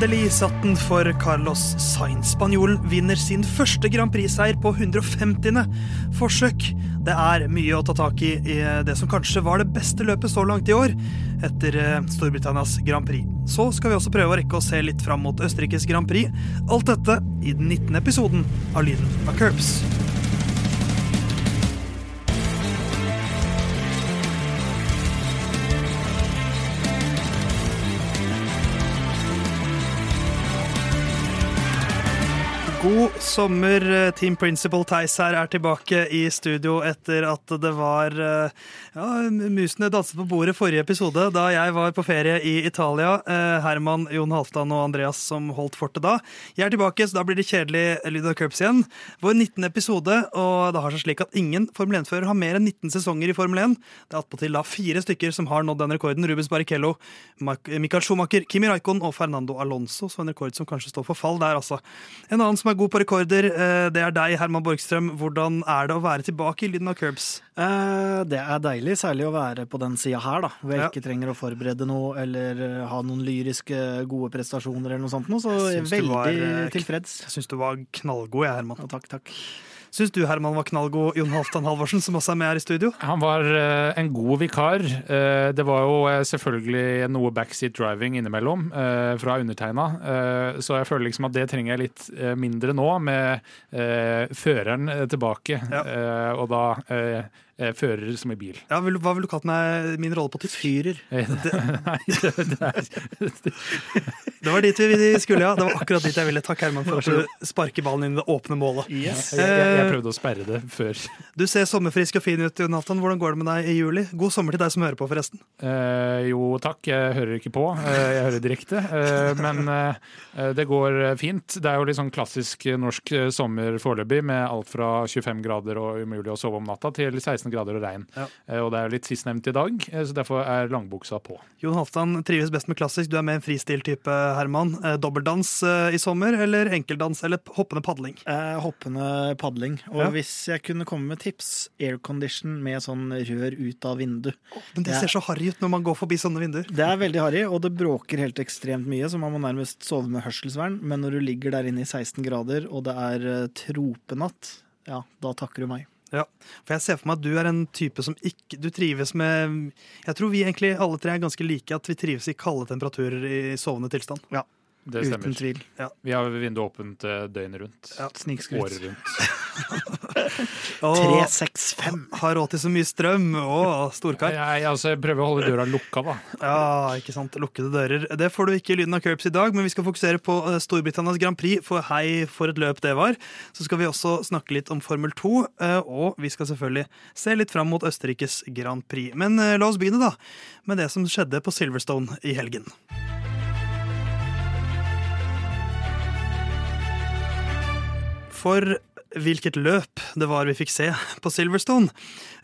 Endelig satt den for Carlos Sainz. Spanjolen vinner sin første Grand Prix-seier på 150. forsøk. Det er mye å ta tak i i det som kanskje var det beste løpet så langt i år, etter eh, Storbritannias Grand Prix. Så skal vi også prøve å rekke å se litt fram mot Østerrikes Grand Prix. Alt dette i den 19. episoden av Lyden av Curbs. God sommer. Team Principal Theis her er tilbake i studio etter at det var eh, ja, Musene danset på bordet forrige episode, da jeg var på ferie i Italia. Eh, Herman, Jon Halvdan og Andreas som holdt fortet da. Jeg er tilbake, så da blir det kjedelig Lyd av Curbs igjen. Vår 19. episode, og det har seg slik at ingen Formel 1-fører har mer enn 19 sesonger i Formel 1. Det er attpåtil da fire stykker som har nådd den rekorden. Rubens Barrichello, Michael Schumacher, Kimi Raikon og Fernando Alonso. Så en rekord som kanskje står for fall der, altså. En annen som er god på rekorder, eh, det er deg, Herman Borgstrøm. Hvordan er det å være tilbake i Lyden av Curbs? Eh, det er deilig, særlig å være på den sida her, da. Hvor jeg Ja. ikke trenger å forberede noe eller eh, ha noen lyriske gode prestasjoner eller noe sånt. noe, Så Jeg veldig var, tilfreds. Jeg syns du var knallgod, jeg, Herman. Ja, takk, takk. Syns du Herman var knallgod, Jon Halvdan Halvorsen, som også er med her i studio? Han var uh, en god vikar. Uh, det var jo uh, selvfølgelig noe backseat driving innimellom fra undertegna, så jeg føler liksom at det trenger jeg litt mindre nå, med føreren tilbake. Ja. Og da fører som i bil. Ja, vil, hva ville du kalt meg, min rolle på tysk? Fyrer. Eh, Nei, det, det er Det var dit vi skulle, ja. Det var akkurat dit jeg ville. Takk, Herman, for at du sparker ballen inn i det åpne målet. Yes. jeg, jeg, jeg prøvde å sperre det før. Du ser sommerfrisk og fin ut, Jonathan. Hvordan går det med deg i juli? God sommer til deg som hører på, forresten. Eh, jo takk, jeg hører ikke på. Eh, jeg hører direkte. Eh, men eh, det går fint. Det er jo litt sånn klassisk norsk eh, sommer foreløpig, med alt fra 25 grader og umulig å sove om natta, til 16 grader og regn. Ja. Eh, og det er litt sistnevnt i dag, eh, så derfor er langbuksa på. Jon Halvdan trives best med klassisk. Du er med en fristil-type, Herman. Eh, Dobbeldans i sommer, eller enkeldans, eller hoppende padling? Eh, hoppende padling. Og Ja. hvis jeg kunne komme med tips, aircondition med sånn rør ut av vindu. Men det det ser så harry ut når man går forbi sånne vinduer. Det er veldig harry, og det bråker helt ekstremt mye, så man må nærmest sove med hørselsvern. Men når du ligger der inne i 16 grader, og det er tropenatt, ja, da takker du meg. Ja, for jeg ser for meg at du er en type som ikke Du trives med Jeg tror vi egentlig alle tre er ganske like, at vi trives i kalde temperaturer i sovende tilstand. Ja, Det Uten stemmer. Ja. Vi har vinduet åpent eh, døgnet rundt. Ja. Snikskryt. Året rundt. Og 365. har råd til så mye strøm. Å, storkar. Jeg, altså, jeg prøver å holde døra lukka, da. Ja, ikke sant. Lukkede dører. Det får du ikke i Lyden av Curbs i dag, men vi skal fokusere på eh, Storbritannias Grand Prix, for hei, for et løp det var. Så skal vi også snakke litt om Formel 2, eh, og vi skal selvfølgelig se litt fram mot Østerrikes Grand Prix. Men eh, la oss begynne, da, med det som skjedde på Silverstone i helgen. For hvilket løp det var vi fikk se på Silverstone.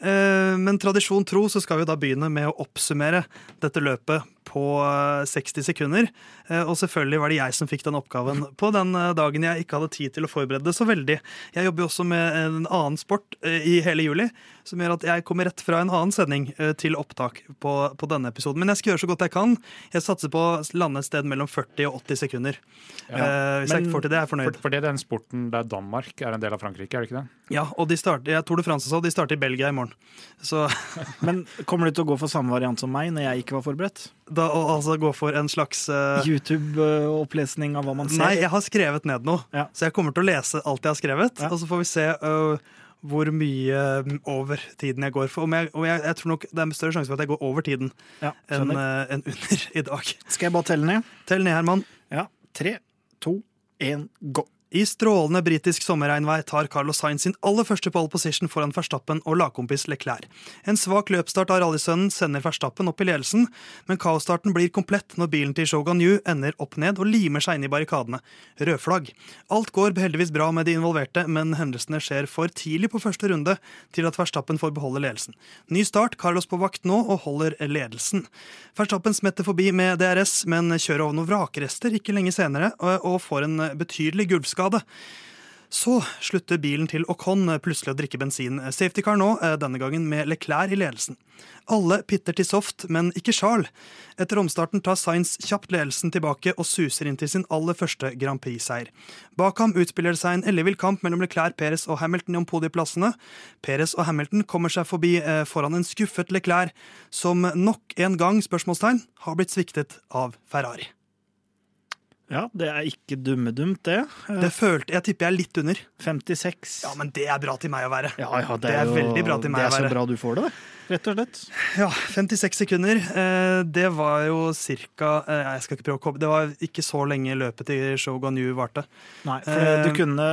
Eh, Men tradisjon tro så skal vi da begynne med å oppsummere dette løpet på eh, 60 sekunder. Eh, Og selvfølgelig var det jeg som fikk den oppgaven på den eh, dagen jeg ikke hadde tid til å forberede det så veldig. Jeg jobber jo også med en annen sport eh, i hele juli, som gjør at jeg kommer rett fra en annen sending eh, til opptak på, på denne episoden. Men jeg skal gjøre så godt jeg kan. Jeg satser på å lande et sted mellom 40 og 80 sekunder. Ja. Eh, Hvis jeg ikke får til det, er jeg fornøyd. For, for det er den sporten der Danmark er en del av Frankrike, er det ikke det? Ja, og de starter, jeg tror det France sa, de starter i Belgia i morgen. Så Men kommer du til å gå for samme variant som meg når jeg ikke var forberedt? da altså gå for en slags uh, YouTube-opplesning av hva man ser? Nei, jeg har skrevet ned noe, Ja. så jeg kommer til å lese alt jeg har skrevet. Ja. Og så får vi se uh, hvor mye mm, over tiden jeg går for. Om jeg, om jeg, jeg tror nok Det er større sjanse for at jeg går over tiden Ja, enn uh, en under i dag. Skal jeg bare telle ned? Tell ned, Herman. Ja. Tre, to, én, gå. I strålende britisk sommerregnvær tar Carlos Sainz sin aller første pole position foran Verstappen og lagkompis Leclerc. En svak løpsstart av rallysønnen sender Verstappen opp i ledelsen, men kaosstarten blir komplett når bilen til Shogun Yu ender opp ned og limer seg inn i barrikadene. Rødflagg. Alt går heldigvis bra med de involverte, men hendelsene skjer for tidlig på første runde til at Verstappen får beholde ledelsen. Ny start, Carlos på vakt nå og holder ledelsen. Verstappen smetter forbi med DRS, men kjører over noen vrakrester ikke lenge senere og får en betydelig gulvskade. Så slutter bilen til Ocon plutselig å drikke bensin. Safety car nå, eh, denne gangen med Leclerc i ledelsen. Alle pitter til soft, men ikke Charles. Etter omstarten tar Sainz kjapt ledelsen tilbake og suser inn til sin aller første Grand Prix-seier. Bak ham utspiller det seg en ellevill kamp mellom Leclerc, Perez og Hamilton om podieplassene. Perez og Hamilton kommer seg forbi eh, foran en skuffet Leclerc, som nok en gang spørsmålstegn, har blitt sviktet av Ferrari. Ja, det er ikke dummedumt, det. Eh, Det følte Jeg tipper jeg er litt under. 56. Ja, men det er bra til meg å være. Ja, ja, Det er jo- veldig bra til meg å være. Det er så bra du får det, det. Rett og slett. Ja, 56 sekunder. Eh, det var jo cirka eh, Jeg skal ikke prøve å komme Det var ikke så lenge løpet til Shogun Yu varte. Nei, for Eh, du kunne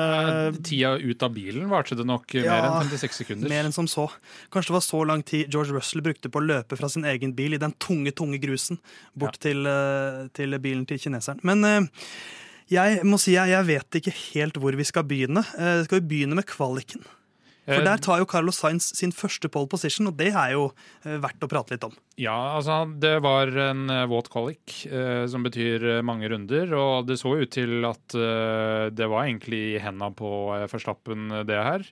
Tida ut av bilen varte det nok mer enn 56 sekunder. Mer enn som så. Kanskje det var så lang tid George Russell brukte på å løpe fra sin egen bil i den tunge, tunge grusen bort til, eh, til bilen til kineseren. Men jeg må si jeg, jeg vet ikke helt hvor vi skal begynne. Skal vi begynne med kvaliken? For Eh, der tar jo Carlos Sainz sin første pole position, og det er jo eh, verdt å prate litt om. Ja, altså det var en eh, våt kvalik, som betyr mange runder. Og det så ut til at det var egentlig i henda på Verstappen, det her.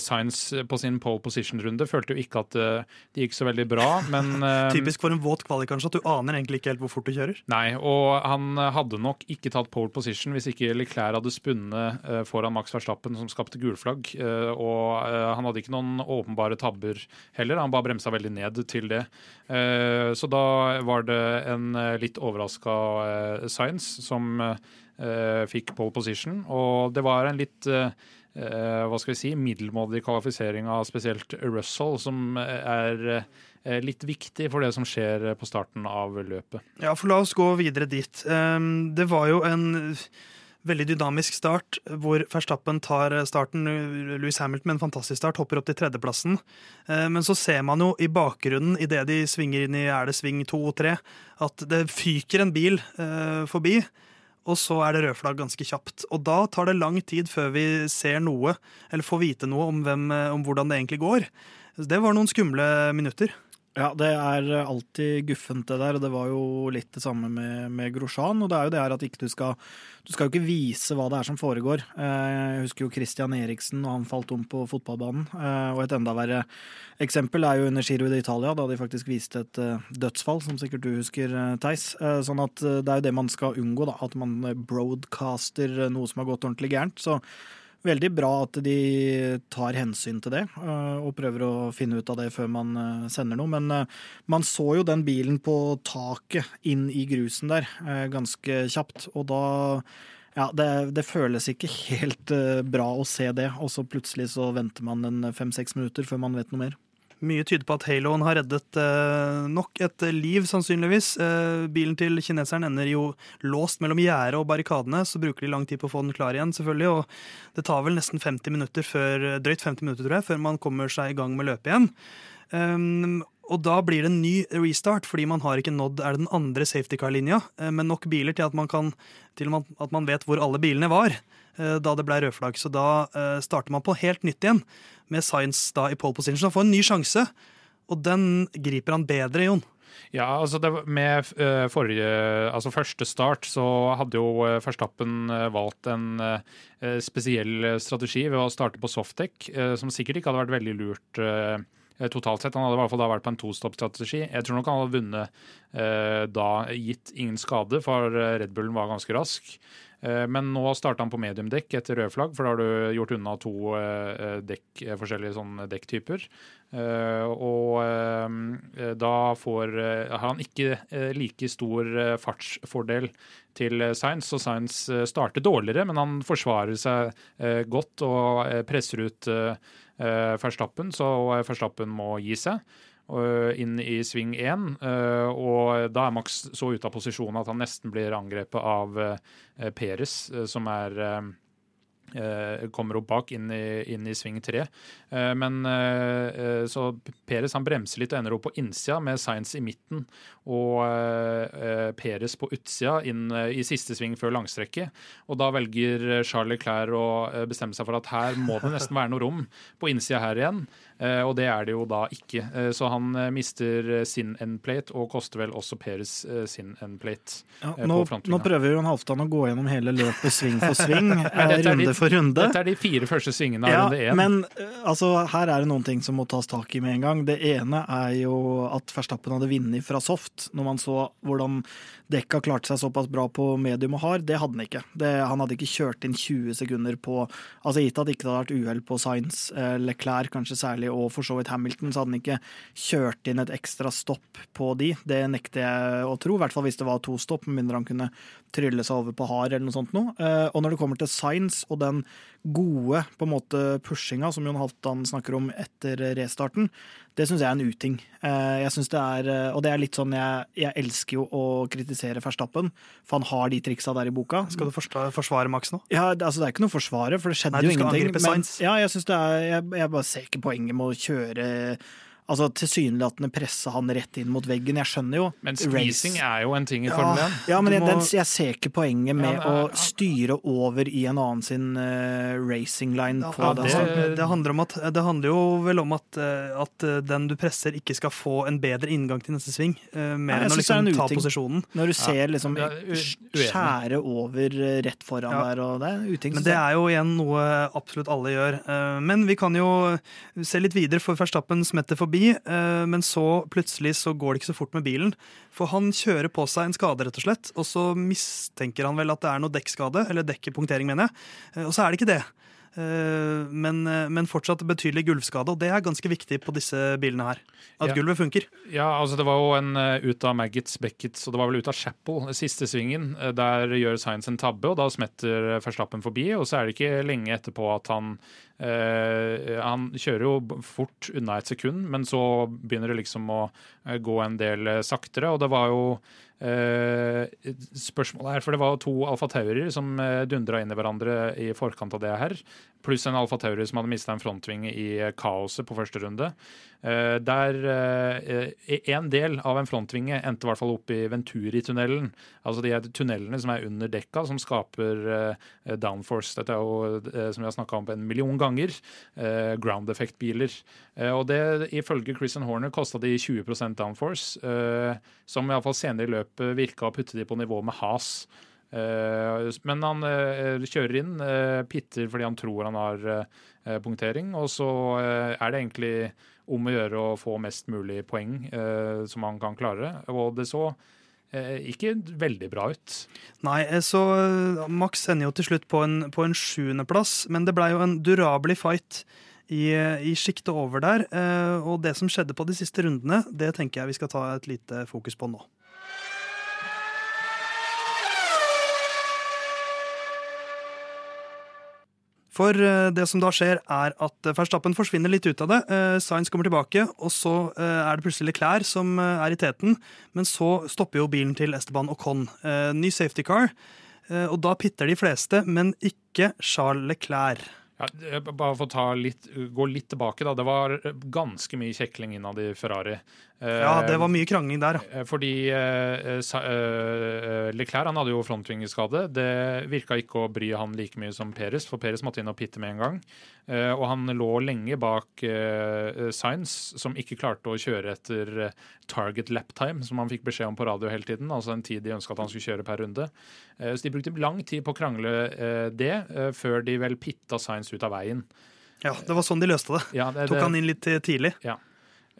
Sainz på sin pole position-runde følte jo ikke at det gikk så veldig bra, men Typisk for en våt kvalik, kanskje, at du aner egentlig ikke helt hvor fort du kjører. Nei, og han hadde nok ikke tatt pole position hvis ikke Leclerc hadde spunnet foran Max Verstappen, som skapte gulflagg. Eh, og eh, han hadde ikke noen åpenbare tabber heller, han bare bremsa veldig ned til det. Eh, så da var det en eh, litt overraska Science som fikk pole position, og det var en litt hva skal vi si, middelmådig kvalifisering av spesielt Russell, som er litt viktig for det som skjer på starten av løpet. Ja, for la oss gå videre dit. Ehm, Det var jo en veldig dynamisk start, hvor Verstappen tar starten. Louis Hamilton med en fantastisk start, hopper opp til tredjeplassen. Eh, Men så ser man jo i bakgrunnen, idet de svinger inn i er det sving to og tre, at det fyker en bil eh, forbi. Og så er det rød flagg ganske kjapt. Og da tar det lang tid før vi ser noe, eller får vite noe om, hvem, eh, om hvordan det egentlig går. Det var noen skumle minutter. Ja, det er alltid guffent det der, og det var jo litt det samme med, med Grosjean. Og det er jo det her at ikke du skal Du skal jo ikke vise hva det er som foregår. Eh, Jeg husker jo Christian Eriksen og han falt om på fotballbanen. Eh, Og et enda verre eksempel er jo under Giro d'Italia, da de faktisk viste et eh, dødsfall, som sikkert du husker, Theis. Sånn at det er jo det man skal unngå, da. At man broadcaster noe som har gått ordentlig gærent. Så Veldig bra at de tar hensyn til det øh, og prøver å finne ut av det før man øh, sender noe. Men øh, man så jo den bilen på taket inn i grusen der ganske kjapt. Og da Ja, det, det føles ikke helt bra å se det. Og så plutselig så venter man en fem-seks minutter før man vet noe mer. Mye tyder på at Haloen har reddet eh, nok et liv, sannsynligvis. Eh, bilen til kineseren ender jo låst mellom gjerdet og barrikadene, så bruker de lang tid på å få den klar igjen, selvfølgelig. Og det tar vel nesten 50 minutter før, drøyt 50 minutter, tror jeg, før man kommer seg i gang med løpet igjen. Um, og da blir det en ny restart, fordi man har ikke nådd er det den andre safety car-linja, men med nok biler til at man, kan, til at man- vet hvor alle bilene var eh, da det ble rødflagg. Så da eh, starter man på helt nytt igjen, med Science da i pole position. Han får en ny sjanse, og den griper han bedre, Jon. Ja, altså det, Med eh, forrige, altså første start så hadde jo eh, Verstappen eh, valgt en eh, spesiell strategi ved å starte på softdeck, eh, som sikkert ikke hadde vært veldig lurt eh, totalt sett. Han hadde i hvert fall da vært på en tostopp-strategi. Jeg tror nok han hadde vunnet eh, da gitt ingen skade, for eh, Red Bullen var ganske rask. Eh, Men nå starta han på mediumdekk etter rød flagg, for da har du gjort unna to eh, dekk, eh, forskjellige sånne dekktyper. Og da får, har han ikke like stor fartsfordel til Science, så eh, starter dårligere, men han forsvarer seg godt og presser ut Verstappen, så Verstappen må gi seg inn i sving 1. eh, Og da er Max så ute av posisjon at han nesten blir angrepet av eh, Peres, eh, som er eh, eh, kommer opp bak inn i, inn i sving 3. Eh, Men eh, eh, så Peres han bremser litt og ender opp på innsida med Sainz i midten og eh, Peres på utsida inn eh, i siste sving før langstrekket. Og da velger Charles Clair å eh, bestemme seg for at her må det nesten være noe rom på innsida her igjen. Eh, og det er det jo da ikke. Eh, så han eh, mister sin endplate og koster vel også Peres sin endplate. Ja, nå, nå prøver Jon Halvdan å gå gjennom hele løpet sving for sving. Runde for runde. Dette er de fire første svingene av Ja, runde én. men altså, her er det noen ting som må tas tak i med en gang. Det ene er jo at Verstappen hadde vunnet fra soft, når man så hvordan dekka klarte seg såpass bra på medium og hard. Det hadde han ikke. Det, han hadde ikke kjørt inn 20 sekunder på Altså Gitt at det ikke hadde vært uhell på Science, eh, Leclerc kanskje særlig, og for så vidt Hamilton, så hadde han ikke kjørt inn et ekstra stopp på de. Det nekter jeg å tro, i hvert fall hvis det var to stopp, med mindre han kunne trylle seg over på hard eller noe sånt noe. Eh, Og når det kommer til Science og den gode på en måte pushinga som Jon Halvdan snakker om etter restarten, det syns jeg er en uting. Eh, Jeg synes det er, eh, Og det er litt sånn jeg, jeg elsker jo å kritisere Verstappen, for han har de triksa der i boka. Skal du forsvare, Max nå? Ja, altså det er ikke noe forsvare, for det skjedde Nei, du jo ingenting. Men, ja, jeg, synes det er, jeg, jeg bare ser ikke poenget med å kjøre Altså tilsynelatende presse han rett inn mot veggen. Jeg skjønner jo Men squeezing er jo en ting i ja, Formel 1. ja, men jeg, må- den, jeg ser ikke poenget med Ja, å men, ja. styre over i en annen sin uh, racing line på Ja, den. det, det- det, handler om at, det handler jo vel om at, eh, at eh, den du presser, ikke skal få en bedre inngang til neste sving. Uh, Mer enn å er liksom ta posisjonen. Når du ser liksom skjære over rett foran Ja. der, og det er en uting. Men det er jo igjen noe absolutt alle gjør. Uh, Men vi kan jo se litt videre, for Verstappen smetter forbi. Eh, Men så plutselig så går det ikke så fort med bilen. For han kjører på seg en skade, rett og slett. Og så mistenker han vel at det er noe dekkskade, eller dekkepunktering, mener jeg. Eh, Og så er det ikke det. Eh, Men, eh, men fortsatt betydelig gulvskade, og det er ganske viktig på disse bilene her. At Ja. gulvet funker. Ja, altså Det var jo en uh, ut av Maggots, Beckets og det var vel ut av Chapel, siste svingen. eh, der gjør Science en tabbe, og da smetter Verstappen forbi. Og så er det ikke lenge etterpå at han Uh, Han kjører jo fort unna et sekund, men så begynner det liksom å eh, gå en del eh, saktere. Og det var jo eh, spørsmålet her, for det var to alfataurer som uh, dundra inn i hverandre i forkant av det her. Pluss en Alfa Tauri som hadde mista en frontvinge i eh, kaoset på første runde. Eh, der eh, en del av en frontvinge endte i hvert fall opp i Venturi-tunnelen. Altså de tunnelene som er under dekka, som skaper downforce. Dette er jo, som vi har snakka om en million ganger, ground effect-biler. Og det, ifølge Christian Horner, kosta de 20 downforce, som iallfall senere i løpet virka å putte de på nivå med has. Eh, men han eh, kjører inn, eh, pitter fordi han tror han har punktering, og så er det egentlig om å gjøre å få mest mulig poeng som han kan klare. Og det så ikke veldig bra ut. Nei, så Max ender jo til slutt på en, på en sjuendeplass, men det blei jo en durabelig fight i, i sjiktet over der. Og det som skjedde på de siste rundene, det tenker jeg vi skal ta et lite fokus på nå. For eh, det som da skjer, er at Verstappen forsvinner litt ut av det. Eh, Sainz kommer tilbake, og så eh, er det plutselig Leclerc som eh, er i teten. Men så stopper jo bilen til Esteban Ocon. Eh, Ny safety car, eh, og da pitter de fleste, men ikke Charles Leclerc. Ja, eh, bare for å litt, gå litt tilbake, da. Det var ganske mye kjekling innad i Ferrari. Eh, Ja, det var mye krangling der, ja. Eh, Fordi eh, eh, Leclerc han hadde jo frontvingeskade. Det virka ikke å bry han like mye som Peres, for Peres måtte inn og pitte med en gang. Eh, og han lå lenge bak eh, Science, som ikke klarte å kjøre etter eh, target lap time, som han fikk beskjed om på radio hele tiden. Altså en tid de ønska at han skulle kjøre per runde. Eh, så de brukte lang tid på å krangle eh, det, eh, før de vel pitta Science ut av veien. ja. Det var sånn de løste det. Ja, det, Tok han inn litt eh, tidlig. Eh, og,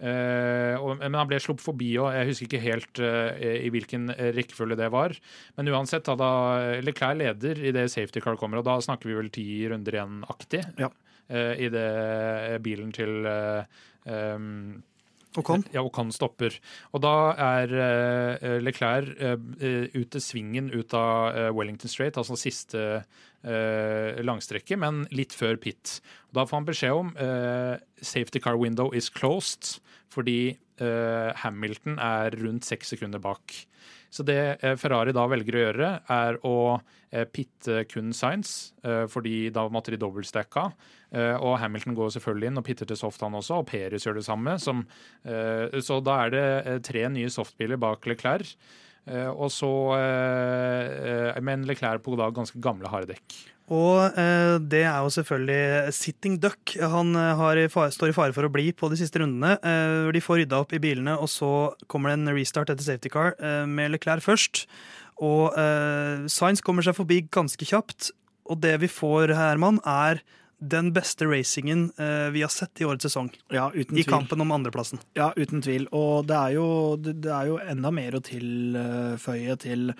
men han ble sluppet forbi, og jeg husker ikke helt eh, i hvilken rekkefølge det var. Men uansett, da, da Leclerc leder i det safety car kommer, og da snakker vi vel ti runder igjen-aktig. Ja. Eh, I det bilen til eh, um, Ocon. ja, Ocon stopper. Og da er uh, Leclerc uh, ut svingen ut av eh, Wellington Straight, altså siste uh, langstrekket, men litt før pit. Og da får han beskjed om uh, safety car window is closed, fordi Hamilton er rundt seks sekunder bak. Så det eh, Ferrari da velger å gjøre, er å eh, pitte kun Science, eh, fordi da måtte de dobbeltstacka. Og Hamilton går selvfølgelig inn og pitter til soft, han også, og Perez gjør det samme. Som, så da er det tre nye softbiler bak Leclerc. Og så Men Leclerc på da ganske gamle harde dekk. Og eh, det er jo selvfølgelig sitting duck han eh, har står i fare for å bli på de siste rundene. Eh, de får rydda opp i bilene, og så kommer det en restart etter safety car eh, med Leclerc først. Og eh, Sainz kommer seg forbi ganske kjapt. og det vi får, Herman, er den beste racingen eh, vi har sett i årets sesong. Ja, uten I kampen om andreplassen. Ja, uten tvil. Og det er jo, det, er jo enda mer å tilføye til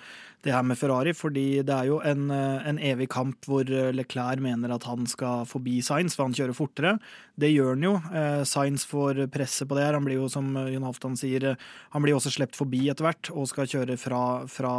det her med Ferrari, fordi det er jo en, eh, en evig kamp hvor eh, Leclerc mener at han skal forbi Sainz, for han kjører fortere. Det gjør han jo. Sainz får presset på det her. Han blir jo, som Jon Halvdan sier, han blir også sluppet forbi etter hvert og skal kjøre fra, fra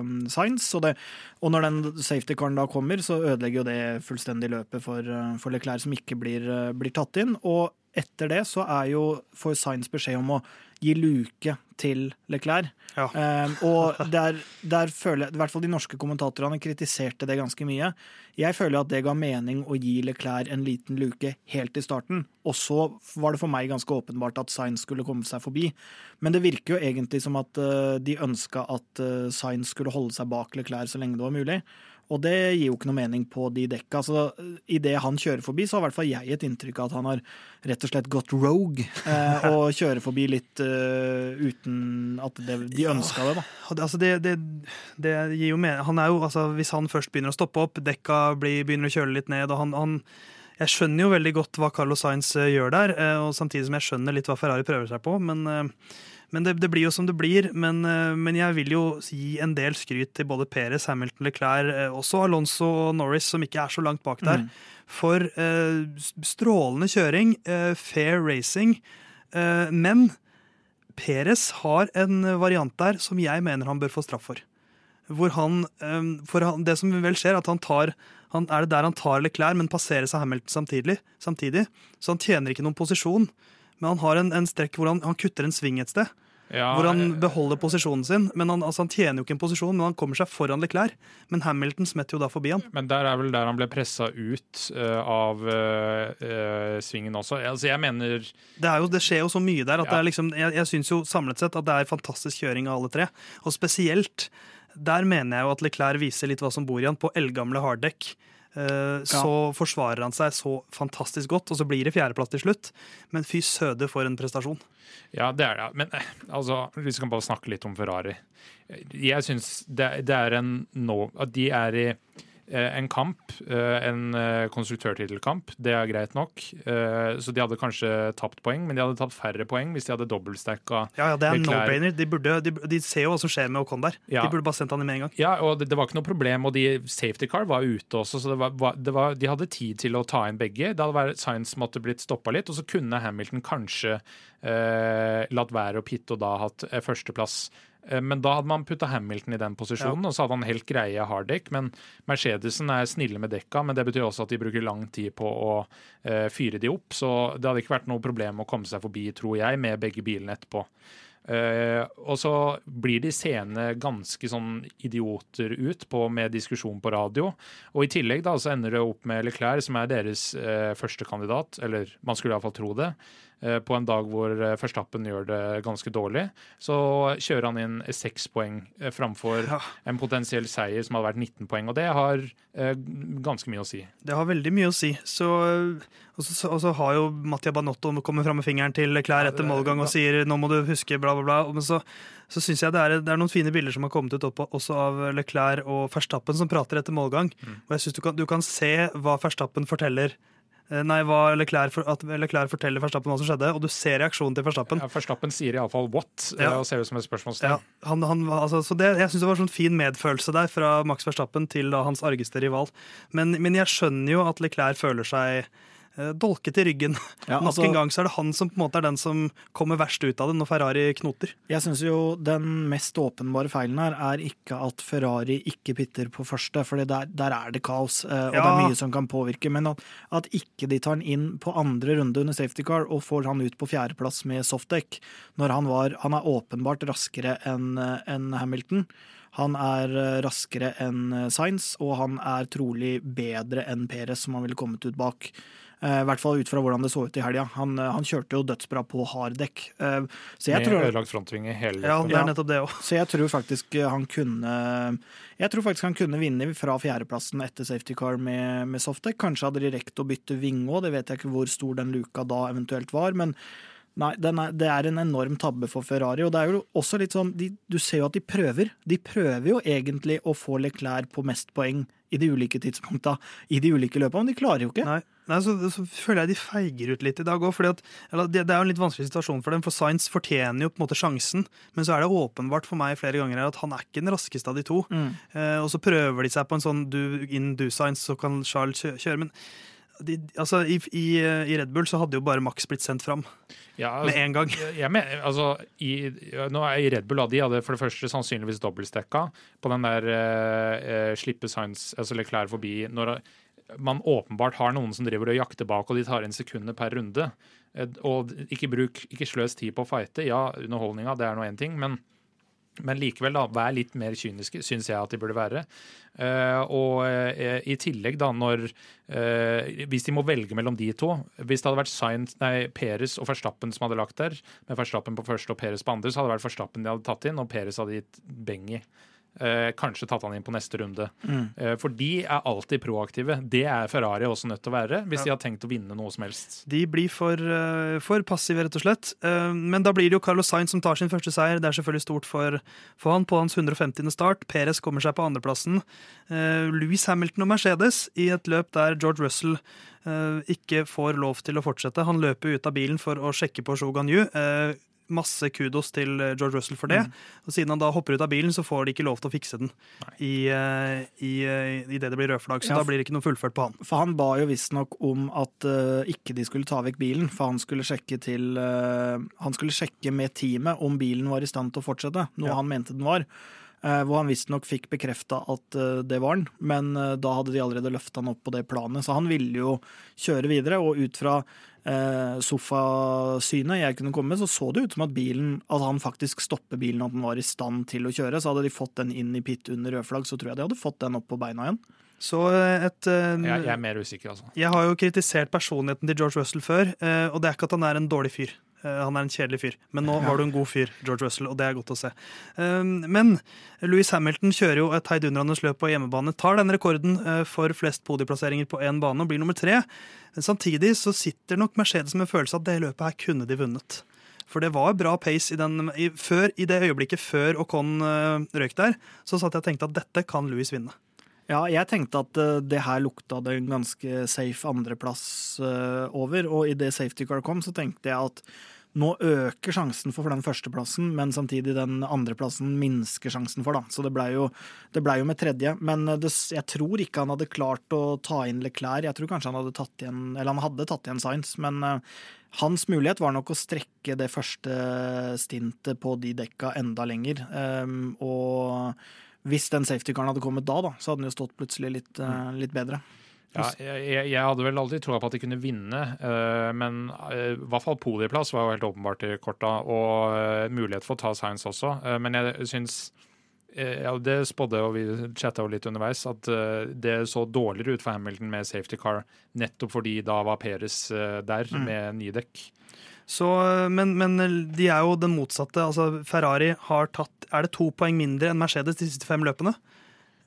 mm, Sainz. Og, det, og når den safety-caren da kommer, så ødelegger jo det fullstendig løpet for, for Leclerc, som ikke blir, eh, blir tatt inn. Og etter det så er jo, får Sainz beskjed om å gi luke til Leclerc. Ja. Um, og der, der føler jeg, i hvert fall de norske kommentatorene kritiserte det ganske mye. Jeg føler at det ga mening å gi Leclerc en liten luke helt i starten. Og så var det for meg ganske åpenbart at Sainz skulle komme seg forbi. Men det virker jo egentlig som at uh, de ønska at uh, Sainz skulle holde seg bak Leclerc så lenge det var mulig. Og det gir jo ikke noe mening på de dekka. Så idet han kjører forbi, så har i hvert fall jeg et inntrykk av at han har rett og slett gått rogue eh, og kjører forbi litt uh, uten at det, de ønska det, da. Ja, det- Altså det, det, det gir jo mening. Han er jo, altså Hvis han først begynner å stoppe opp, dekka blir, begynner å kjøle litt ned og han, han Jeg skjønner jo veldig godt hva Carlos Sainz eh, gjør der, eh, og samtidig som jeg skjønner litt hva Ferrari prøver seg på. Men, eh, men det, det blir jo som det blir. Men, eh, men jeg vil jo gi en del skryt til både Perez, Hamilton, Leclerc, eh, også Alonso og Norris, som ikke er så langt bak der. For eh, strålende kjøring, eh, fair racing. Eh, men Perez har en variant der som jeg mener han bør få straff for. Hvor han, eh, for han, Det som vel skjer, at han tar han, er det der han tar Leclerc, men passerer seg Hamilton samtidig. samtidig. Så han tjener ikke noen posisjon. Men han har en, en strekk hvor han, han kutter en sving et sted. Ja, Hvor han beholder posisjonen sin. Men han, altså, han tjener jo ikke en posisjon, men han kommer seg foran Leclerc. Men Hamilton smetter jo da forbi han. Men der er vel der han ble pressa ut uh, av uh, eh, svingen også. Altså, jeg mener det, jo, det skjer jo så mye der at Ja. det liksom, jeg, jeg syns jo samlet sett at det er fantastisk kjøring av alle tre. Og spesielt der mener jeg jo at Leclerc viser litt hva som bor i han. På eldgamle harddekk eh, så forsvarer han seg så fantastisk godt, og så blir det fjerdeplass til slutt. Men fy søde for en prestasjon. Ja, det er det. Men eh, altså, vi skal bare snakke litt om Ferrari. Jeg syns det, det er en nå At de er i eh, en kamp, eh, en eh, konstruktørtittelkamp, det er greit nok. Eh, Så de hadde kanskje tapt poeng, men de hadde tapt færre poeng hvis de hadde dobbeltstacka Ja, ja, Det er no-brainer. De, de, de ser jo hva som skjer med Ocon der. Ja. De burde bare sendt han inn med en gang. Ja, og det, det var ikke noe problem, og de safety car var ute også, så det var, det var, de hadde tid til å ta inn begge. Det hadde vært Science måtte blitt stoppa litt, og så kunne Hamilton kanskje eh, latt være å pitte og da hatt eh, førsteplass. Eh, Men da hadde man putta Hamilton i den posisjonen, og så hadde han helt greie harddekk. Men Mercedesen er snille med dekka, men det betyr også at de bruker lang tid på å uh, fyre de opp. Så det hadde ikke vært noe problem å komme seg forbi, tror jeg, med begge bilene etterpå. Uh, og så blir de seende ganske sånn idioter ut på, med diskusjon på radio. Og i tillegg da så ender det opp med Leclerc, som er deres uh, første kandidat, eller man skulle iallfall tro det. Eh, på en dag hvor uh, gjør det ganske dårlig, så kjører han inn seks poeng framfor Ja. en potensiell seier som hadde vært 19 poeng. Og det har eh, ganske mye å si. Det har veldig mye å si. Så, og, så, og så har jo Mattia Banotto kommet fram med fingeren til Leclerc etter målgang og sier nå må du huske bla, bla, bla. Men så, så syns jeg det er, det er noen fine bilder som har kommet ut opp, også av Leclerc og Verstappen som prater etter målgang. Og jeg synes du kan, du kan se hva Verstappen forteller. Eh, Nei, hva Leclerc, for, at Leclerc forteller Verstappen hva som skjedde, og du ser reaksjonen til Verstappen. Ja, Verstappen sier iallfall 'what', eh, Ja. og ser ut som et spørsmålstegn. Ja, han, han, altså, så det, jeg syns det var sånn fin medfølelse der fra Max Verstappen til da, hans argeste rival. Men, men jeg skjønner jo at Leclerc føler seg dolket i ryggen. Ja, Nok altså- en gang så er det han som på en måte er den som kommer verst ut av det når Ferrari knoter. Jeg syns jo den mest åpenbare feilen her er ikke at Ferrari ikke pitter på første, for der, der er det kaos, og og det er mye som kan påvirke. Men at, at ikke de tar han inn på andre runde under safety car og får han ut på fjerdeplass med softdeck, når han var Han er åpenbart raskere enn en Hamilton. Han er eh, raskere enn Science, Sainz, og han er trolig bedre enn Perez, som han ville kommet ut bak. Eh, I hvert fall ut fra hvordan det så ut i helga. Han, eh, han kjørte jo dødsbra på harddekk. Eh, Så jeg Med tror ødelagt frontvinge hele Ja, det er nettopp det òg. så jeg tror faktisk han kunne Jeg tror faktisk han kunne vinne fra fjerdeplassen etter safety car med, med softdeck. Kanskje hadde de rekt å bytte vinge òg, det vet jeg ikke hvor stor den luka da eventuelt var. Men Nei, er, det er en enorm tabbe for Ferrari. Og det er jo også litt sånn, de, du ser jo at de prøver. De prøver jo egentlig å få Leclerc på mest poeng i de ulike tidspunkta i de ulike løpene, men de klarer jo ikke. Nei, Nei så, så, føler jeg de feiger ut litt i dag òg. Det, det er jo en litt vanskelig situasjon for dem, for Science fortjener jo på en måte sjansen. Men så er det åpenbart for meg flere ganger at han er ikke den raskeste av de to. Mm. Eh, og så prøver de seg på en sånn do, in do Science, så kan Charles kjøre. Men de, altså, i, i, i, Red Bull så hadde jo bare Max blitt sendt fram. Ja, altså, med en gang. Jeg mener, altså, i, nå er I Red Bull de hadde for det første sannsynligvis dobbeltstekka på den der eh, slippe Science, altså Leclerc forbi når man åpenbart har noen som driver og jakter bak, og de tar inn sekunder per runde. Og ikke, bruk, ikke sløs tid på å fighte. Ja, underholdninga, det er nå én ting, men men likevel, da, vær litt mer kyniske, syns jeg at de burde være. Uh, og uh, i tillegg, da, når uh, Hvis de må velge mellom de to Hvis det hadde vært Sainz, nei, Peres og Verstappen som hadde lagt der, med Verstappen på første og Peres på andre, så hadde det vært Verstappen de hadde tatt inn, og Peres hadde gitt beng i. Eh, kanskje tatt han inn på neste runde. Mm. Eh, for de er alltid proaktive. Det er Ferrari også nødt til å være, hvis ja. de har tenkt å vinne noe som helst. De blir for, uh, for passive, rett og slett. Uh, men da blir det jo Carlos Sainz som tar sin første seier. Det er selvfølgelig stort for, for han på hans 150. start. Perez kommer seg på andreplassen. Uh, Louis Hamilton og Mercedes i et løp der George Russell ikke får lov til å fortsette. Han løper ut av bilen for å sjekke på Zhou Ganyu masse kudos til eh, George Russell for det. Mm. Og siden han da hopper ut av bilen, så får de ikke lov til å fikse den i, uh, i, uh, i, det det blir rødflagg. Så ja, da blir det ikke noe fullført på han. For han ba jo visstnok om at uh, ikke de skulle ta vekk bilen, for han skulle sjekke til Han skulle sjekke med teamet om bilen var i stand til å fortsette, noe ja. han mente den var. Hvor han visstnok fikk bekrefta at det var den, men da hadde de allerede løfta han opp på det planet. Så han ville jo kjøre videre, og ut fra eh, sofasynet jeg kunne komme med, så så det ut som at bilen, at han faktisk stopper bilen, at den var i stand til å kjøre. Så hadde de fått den inn i pit under rødflagg, så tror jeg de hadde fått den opp på beina igjen. Så eh, et, uh, jeg, jeg, er mer usikker, altså. Jeg har jo kritisert personligheten til George Russell før, uh, og det er ikke at han er en dårlig fyr. Han er en kjedelig fyr, men nå var du en god fyr, George Russell, og det er godt å se. men Louis Hamilton kjører jo et heidundrende løp på hjemmebane, tar den rekorden for flest podieplasseringer på én bane og blir nummer tre. Samtidig så sitter nok Mercedes med en følelse at det løpet her kunne de vunnet. For det var bra pace i, den, i, før, i det øyeblikket før Ocon røyk der. Så satt jeg og tenkte at dette kan Louis vinne. Ja, jeg tenkte at uh, det her lukta det en ganske safe andreplass uh, over. Og i det safety car kom, så tenkte jeg at nå øker sjansen for den førsteplassen, men samtidig den andreplassen minsker sjansen for, da. Så det blei jo, ble jo, med tredje. Men det, jeg tror ikke han hadde klart å ta inn Leclerc. Jeg tror kanskje han hadde tatt igjen Eller han hadde tatt igjen Science, men uh, hans mulighet var nok å strekke det første stintet på de dekka enda lenger. Um, og hvis den safety-karen hadde kommet da, da, så hadde den jo stått plutselig litt, uh, litt bedre. Ja, jeg, jeg, hadde vel aldri troa på at de kunne vinne, uh, men uh, i hvert fall podieplass var jo helt åpenbart i korta, og mulighet for å ta science også. men jeg syns ja, Det spådde, og vi chatta jo litt underveis, at det så dårligere ut for Hamilton med safety car, nettopp fordi da var Peres der mm. med nye dekk. Så, men, men, de er jo den motsatte. altså Ferrari har tatt Er det to poeng mindre enn Mercedes de siste fem løpene?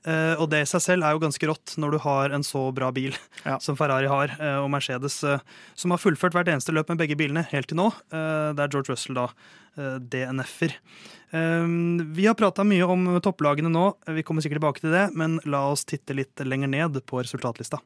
Uh, og det i seg selv er jo ganske rått når du har en så bra bil ja. som Ferrari har, uh, og Mercedes, uh, som har fullført hvert eneste løp med begge bilene helt til nå. det er George Russell da DNF-er. vi har prata mye om topplagene nå, vi kommer sikkert tilbake til det, men la oss titte litt lenger ned på resultatlista.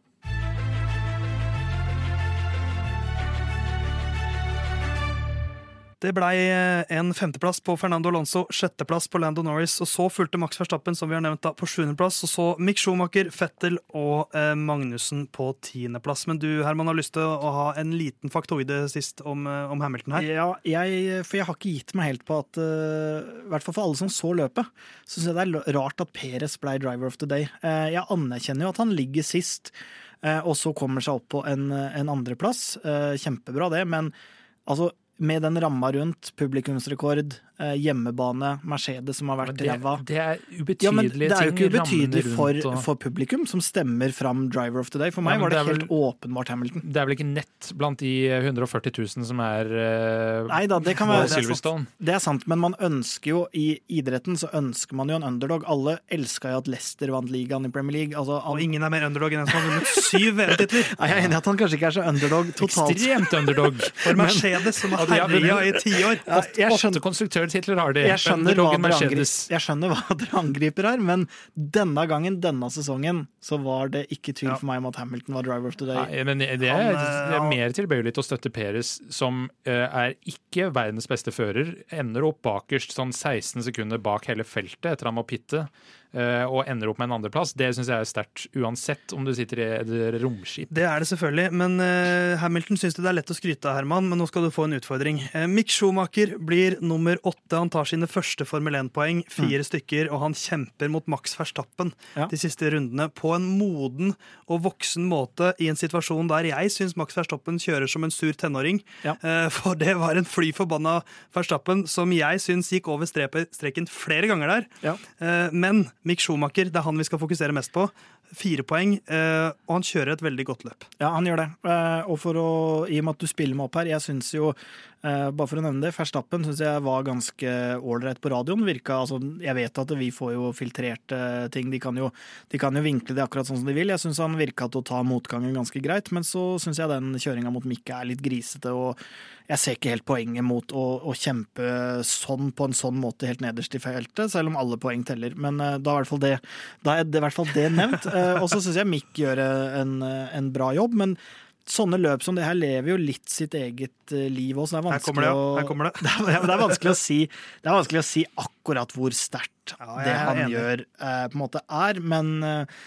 Det blei eh, en femteplass på Fernando Alonso, sjetteplass på Lando Norris, og så fulgte Max Verstappen, som vi har nevnt, da, på sjuendeplass, og så Mick Schumacher, Fettel og eh, Magnussen på tiendeplass. Men du Herman, har lyst til å ha en liten faktoide sist om, eh, om Hamilton her? Ja, jeg, for jeg har ikke gitt meg helt på at uh, I hvert fall for alle som så løpet, så syns jeg det er rart at Perez ble driver of the day. Uh, jeg anerkjenner jo at han ligger sist, uh, og så kommer seg opp på en, en andreplass. Kjempebra, det, men altså med den ramma rundt, publikumsrekord, hjemmebane, Mercedes som har vært det, ræva. det er Ja, men ubetydelige det er jo ikke ubetydelig for, og- for publikum, som stemmer fram Driver of the Day. For meg ja, var det, det helt åpenbart Hamilton. Det er vel ikke nett blant de 140 000 som er uh, Nei da, det kan være det er sant. Silverstone. Det er sant, men man ønsker jo i idretten så ønsker man jo en underdog. Alle elska jo at Leicester vant ligaen i Premier League. Altså, Og ingen er mer underdog enn en som har vunnet syv VM-titler. Jeg er enig i at han kanskje ikke er så underdog totalt. Ekstremt underdog. For Mercedes, som har Ja, herja i tiår. Ja, Åtte skjønner, konstruktørtitler har de. jeg, skjønner angriper, jeg skjønner hva dere angriper her, men denne gangen, denne sesongen, så var det ikke tvil Ja. for meg om at Hamilton var driver of the day. Nei, men det er, Han, det eh, er mer tilbøyelig til å støtte Peres, som uh, er ikke verdens beste fører. Ender opp bakerst sånn 16 sekunder bak hele feltet etter han må pitte. Eh, og ender opp med en andreplass. Det syns jeg er sterkt, uansett om du sitter i et romskip. Det er det selvfølgelig, men eh, Hamilton syns det er lett å skryte av, Herman. Men nå skal du få en utfordring. Eh, Mick Schumacher blir nummer åtte. Han tar sine første Formel 1-poeng, fire stykker, og han kjemper mot Max Verstappen Ja. de siste rundene på en moden og voksen måte i en situasjon der jeg syns Max Verstappen kjører som en sur tenåring. Ja. For det var en fly forbanna Verstappen som jeg syns gikk over streken flere ganger der. Ja. Men Mick Schumacher, det er han vi skal fokusere mest på. Fire poeng, eh, og han kjører et veldig godt løp. Ja, han gjør det. Eh, og å, i og med at du spiller meg opp her, jeg syns jo, bare for å nevne det, Verstappen syns jeg var ganske ålreit på radioen. Virka, altså, jeg vet at vi får jo filtrerte ting, de kan jo, de kan jo vinkle det akkurat sånn som de vil. Jeg syns han virka til å ta motgangen ganske greit, men så syns jeg den kjøringa mot Mikke er litt grisete. og jeg ser ikke helt poenget mot å, å kjempe sånn på en sånn måte helt nederst i feltet, selv om alle poeng teller. Men uh, da er det, da er det, i hvert fall det nevnt. Uh, og så syns jeg Mick gjør eh, en, eh, en bra jobb, men sånne løp som det her lever jo litt sitt eget liv liv også. Det er vanskelig å Her kommer det. det er, det er vanskelig å si Det er vanskelig å si akkurat hvor sterkt Ja, det er han enig. gjør, eh, på en måte er, men eh,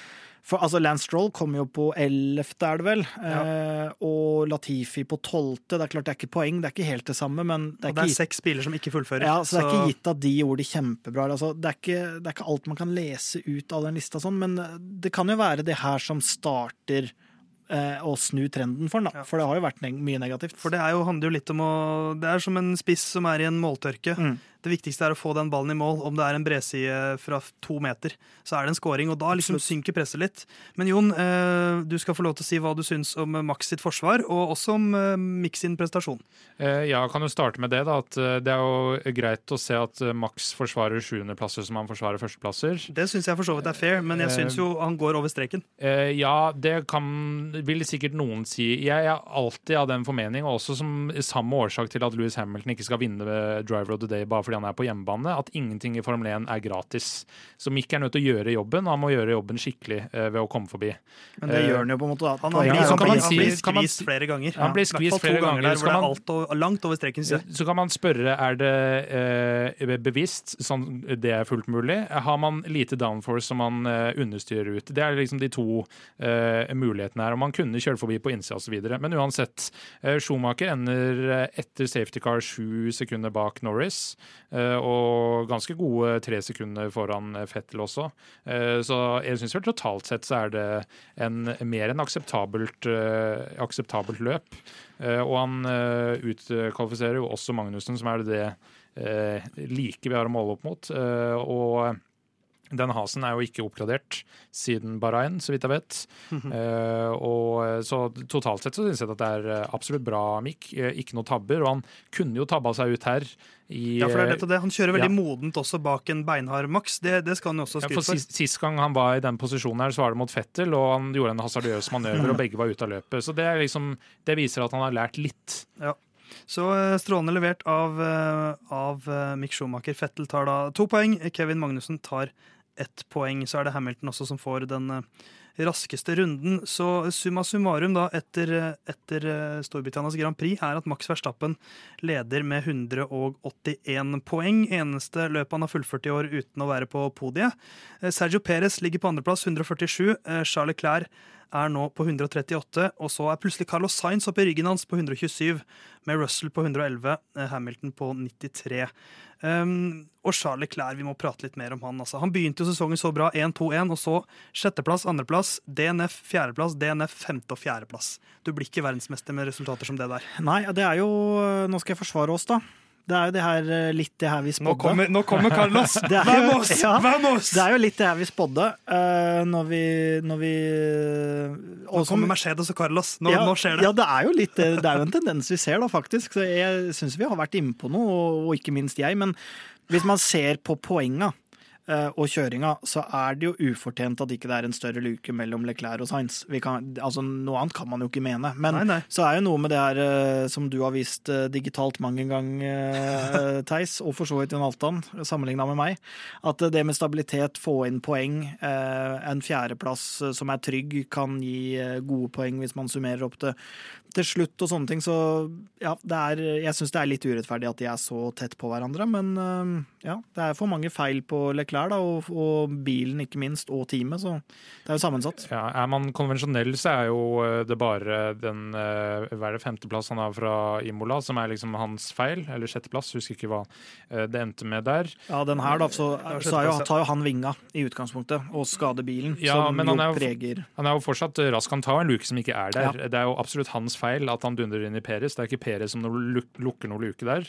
for, altså Lance Stroll kommer jo på 11., er det vel, eh, og Latifi på 12. Det er klart det er ikke poeng, det er ikke helt det samme, men det er, Og det er ikke, seks biler som ikke fullfører. ja, så det er ikke gitt at de gjorde det kjempebra. Altså, det, er ikke, det er ikke alt man kan lese ut av den lista, sånn, men det kan jo være det her som starter eh, å snu trenden for den, da. For det har jo vært mye negativt. For det er jo, handler jo litt om å Det er som en spiss som er i en måltørke. Mm. Det viktigste er å få den ballen i mål. Om det er en bredside fra to meter, så er det en scoring. Og da liksom synker presset litt. Men Jon, eh, du skal få lov til å si hva du syns om Max sitt forsvar, og også om Mix Mick sin prestasjon. Eh, Ja, kan jo starte med det. da, at eh, Det er jo greit å se at eh, Max forsvarer sjuendeplasser som han forsvarer førsteplasser. Det syns jeg for så vidt er fair, men jeg Eh, syns jo han går over streken. Eh, ja, det kan, vil sikkert noen si. Jeg er alltid av den formening, og også som samme årsak til at Louis Hamilton ikke skal vinne ved Driver of the Day bare fordi han er på hjemmebane, at ingenting i Formel 1 er gratis. Så Mick er nødt til å gjøre jobben, og han må gjøre jobben skikkelig eh, ved å komme forbi. Men det gjør han jo på en måte. Han, han, blir, så man han si- blir skvist flere ganger. Han blir skvist flere ganger, der så hvor det er alt og, langt over streken. synes. Så kan man spørre er det eh, bevisst, sånn det er fullt mulig. Har man lite downforce som man eh, understyrer ut? Det er liksom de to eh, mulighetene her. Om man kunne kjøre forbi på innsida osv. Men uansett, eh, Schumacher ender eh, etter safety car sju sekunder bak Norris. Eh, og ganske gode tre sekunder foran eh, Fettel også. Eh, så jeg syns vel totalt sett så er det en, mer enn akseptabelt, akseptabelt løp. Og han utkvalifiserer jo også Magnussen, som er det like vi har å måle opp mot. Og den hasen er jo ikke oppgradert siden Bahrain, så vidt jeg vet. Eh, og Så totalt sett så syns jeg at det er eh, absolutt bra Mick. Eh, ikke noe tabber. Og han kunne jo tabba seg ut her. I, Ja, for det er dette det. Han kjører veldig Ja. modent også bak en beinhard maks. Det, det skal han jo også Ja, skryte for for. sist, sist gang han var i den posisjonen, her, så var det mot Fettel, og han gjorde en hasardiøs manøver, og begge var ute av løpet. Så det, liksom, det viser at han har lært litt. Så eh, strålende levert av, eh, av eh, Mick Schumacher. Fettel tar da to poeng. Kevin Magnussen tar ett poeng. Så er det Hamilton også som får den eh, raskeste runden. Så summa summarum da etter, eh, etter eh, Storbritannias Grand Prix er at Max Verstappen leder med 181 poeng. Eneste løpet han har fullført i år uten å være på podiet. Sergio Perez ligger på andreplass, 147. Eh, Charles Leclerc er nå på 138, og så er plutselig Carlos Sainz oppe i ryggen hans på 127, med Russell på 111, eh, Hamilton på 93. Um, og Charles Leclerc, vi må prate litt mer om han. Altså. Han begynte jo sesongen så bra, 1-2-1, og så sjetteplass, andreplass, DNF fjerdeplass, DNF femte og fjerdeplass. Du blir ikke verdensmester med resultater som det der. Nei, det er jo Nå skal jeg forsvare oss, da. Det er jo det her, eh, litt det her vi Nå kommer, nå kommer Carlos! Det oss! jo- Vamos! ja. Vamos! Det er jo litt det her vi spådde uh, når vi, når vi Nå kommer Mercedes og Carlos. Nå, ja, nå skjer det. Ja, det er jo litt det. Er jo en tendens vi ser, da, faktisk. Så jeg syns vi har vært inne på noe, og, ikke minst jeg. Men hvis man ser på poenga eh, og kjøringa, så er det jo ufortjent at ikke det er en større luke mellom Leclerc og Sainz. Vi kan, altså, noe annet kan man jo ikke mene. Men Nei, nei. så er jo noe med det her eh, som du har vist eh, digitalt mange ganger, gang, Theis, og for så vidt Jon Altan, sammenligna med meg, at eh, det med stabilitet, få inn poeng, eh, en fjerdeplass eh, som er trygg, kan gi eh, gode poeng hvis man summerer opp det til slutt og sånne ting. Så ja, det er, jeg syns det er litt urettferdig at de er så tett på hverandre, men eh, ja, det er for mange feil på Leclerc, da, og, og bilen ikke minst, og teamet, så det er jo sammensatt. Ja, er man konvensjonell, så er jo eh, det bare den eh, hva er det, femteplass han har fra Imola, som er liksom hans feil. Eller sjetteplass, husker ikke hva eh, det endte med der. Ja, den her, da, så, så jo, tar jo han vinga i utgangspunktet, og skader bilen, Ja, som men han er jo- preger Han er jo fortsatt rask. Han tar en luke som ikke er der. Ja. Det er jo absolutt hans feil at han dundrer inn i Peres. Det er ikke Peres som lukker noen luke der.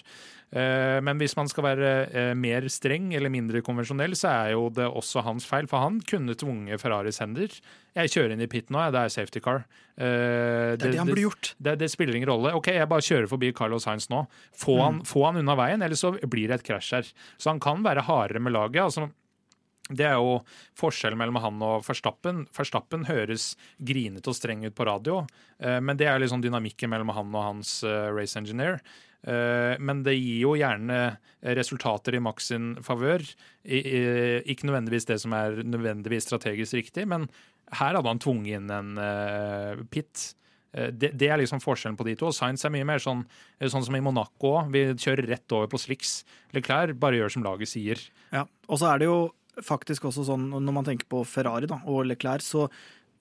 Men hvis man skal være mer streng eller mindre konvensjonell, så er jo det også hans feil. For han kunne tvunget Ferraris hender. Jeg kjører inn i pit nå, det er safety car. Eh, Det er det han burde gjort. Det, det spiller ingen rolle. Ok, jeg bare kjører forbi Carlos Sainz nå. Få, Mm. han, få han unna veien, eller så blir det et krasj her. Så han kan være hardere med laget. altså det er jo forskjellen mellom han og Verstappen. Verstappen høres grinete og streng ut på radio, eh, men det er liksom dynamikken mellom han og hans eh, race engineer. Eh, Men det gir jo gjerne resultater i Max sin favør. Ikke nødvendigvis det som er nødvendigvis strategisk riktig, men her hadde han tvunget inn en eh, pit. Eh, Det, det er liksom forskjellen på de to. Science er mye mer sånn, sånn som i Monaco. Vi kjører rett over på slicks. Leclerc bare gjør som laget sier. Ja, og så er det jo faktisk også sånn når man tenker på Ferrari da, og Leclerc, så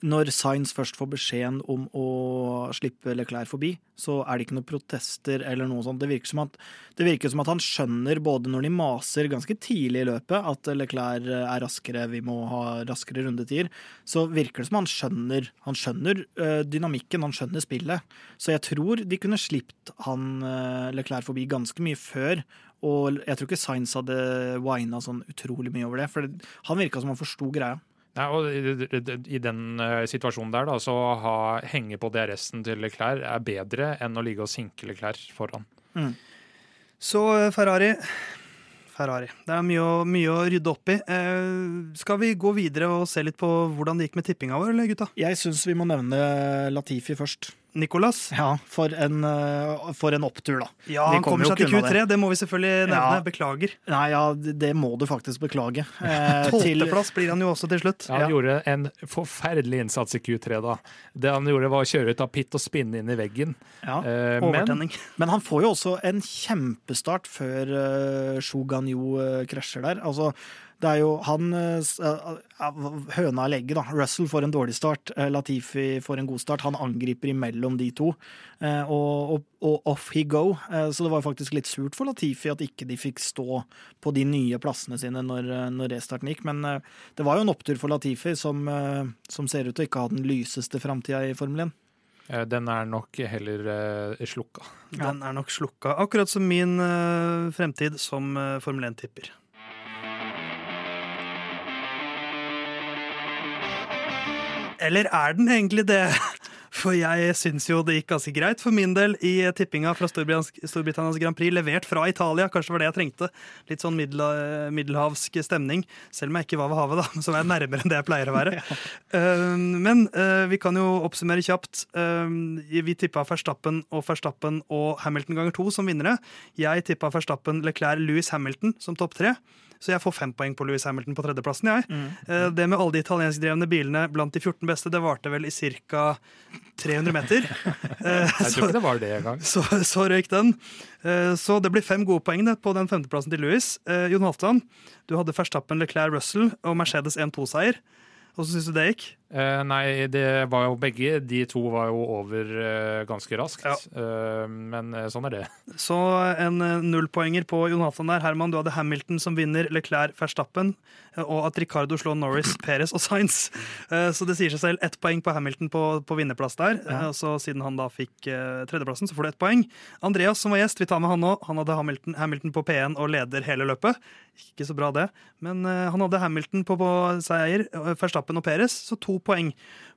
når Sainz først får beskjeden om å slippe Leclerc forbi, så er det ikke noen protester eller noe sånt. Det virker som at, virker som at han skjønner, både når de maser ganske tidlig i løpet, at Leclerc er raskere, vi må ha raskere rundetider, så virker det som han skjønner, han skjønner eh, dynamikken, han skjønner spillet. Så jeg tror de kunne slipt han eh, Leclerc forbi ganske mye før, og jeg tror ikke Sainz hadde wina sånn utrolig mye over det, for han virka som han forsto greia. Nei, og i- den eh, situasjonen der, da, så å ha, henge på DRS-en til Leclerc er bedre enn å ligge og sinke Leclerc foran. Så eh, Ferrari Ferrari. Det er mye å, mye å rydde opp i. Eh, skal vi gå videre og se litt på hvordan det gikk med tippinga vår, eller gutta? Jeg syns vi må nevne Latifi først. Nicolas? Ja, for en, eh, for en opptur, da. Ja, han kommer kommer seg til Q3, det må vi selvfølgelig nevne. Ja. Beklager. Nei, ja, det det må du faktisk beklage. Eh, Tolvteplass blir han jo også til slutt. Han Ja. gjorde en forferdelig innsats i Q3 da. Det han gjorde var å kjøre ut av pit og spinne inn i veggen. Ja. Eh, men Overtenning. Men han får jo også en kjempestart før uh, Shoganyo uh, krasjer der. Altså, det er jo han eh, eh, Høna eller egget, da. Russell får en dårlig start. eh, Latifi får en god start. Han angriper imellom de to. og, og, og off he go. Så det var faktisk litt surt for Latifi at ikke de fikk stå på de nye plassene sine når, når restarten gikk. Men det var jo en opptur for Latifi, som, som ser ut til å ikke ha den lyseste framtida i Formel 1. eh, den er nok heller uh, slukka. Den er nok slukka. Akkurat som min uh, fremtid som uh, Formel 1-tipper. Eller er den egentlig det? For jeg syns jo det gikk ganske greit for min del i tippinga fra Storbritannias, Grand Prix, levert fra Italia. Kanskje var det jeg trengte. Litt sånn middel, middelhavsk stemning. Selv om jeg ikke var ved havet, da, så var jeg nærmere enn det jeg pleier å være. Uh, men uh, vi kan jo oppsummere kjapt. Uh, vi tippa Verstappen og Verstappen og Hamilton ganger to som vinnere. Jeg tippa Verstappen, Leclerc, Louis Hamilton som topp tre. Så jeg får fem poeng på Louis Hamilton på tredjeplassen. jeg. Eh, Det med alle de italienskdrevne bilene blant de 14 beste, det varte vel i ca. 300 meter. Eh, Jeg tror ikke det var det engang. så, så røyk den. Eh, Så det blir fem gode poeng på den femteplassen til Louis. Jon Halvdan, du hadde Verstappen, Leclerc, Russell og Mercedes 1-2-seier. Åssen syns du det gikk? Eh, nei, det var jo begge. De to var jo over eh, ganske raskt. Ja. Eh, men eh, sånn er det. Så en eh, nullpoenger på Jonathan der. Herman, du hadde Hamilton som vinner, Leclerc Verstappen, eh, og at Ricardo slår Norris, Perez og Sainz. Eh, Så det sier seg selv. Ett poeng på Hamilton på, på vinnerplass der. Ja. Så siden han da fikk tredjeplassen, så får du ett poeng. Andreas som var gjest, vi tar med han nå. Han hadde Hamilton, Hamilton på P1 og leder hele løpet. Ikke så bra det, men han hadde Hamilton på, på seier, eh, Verstappen og Perez, så to poeng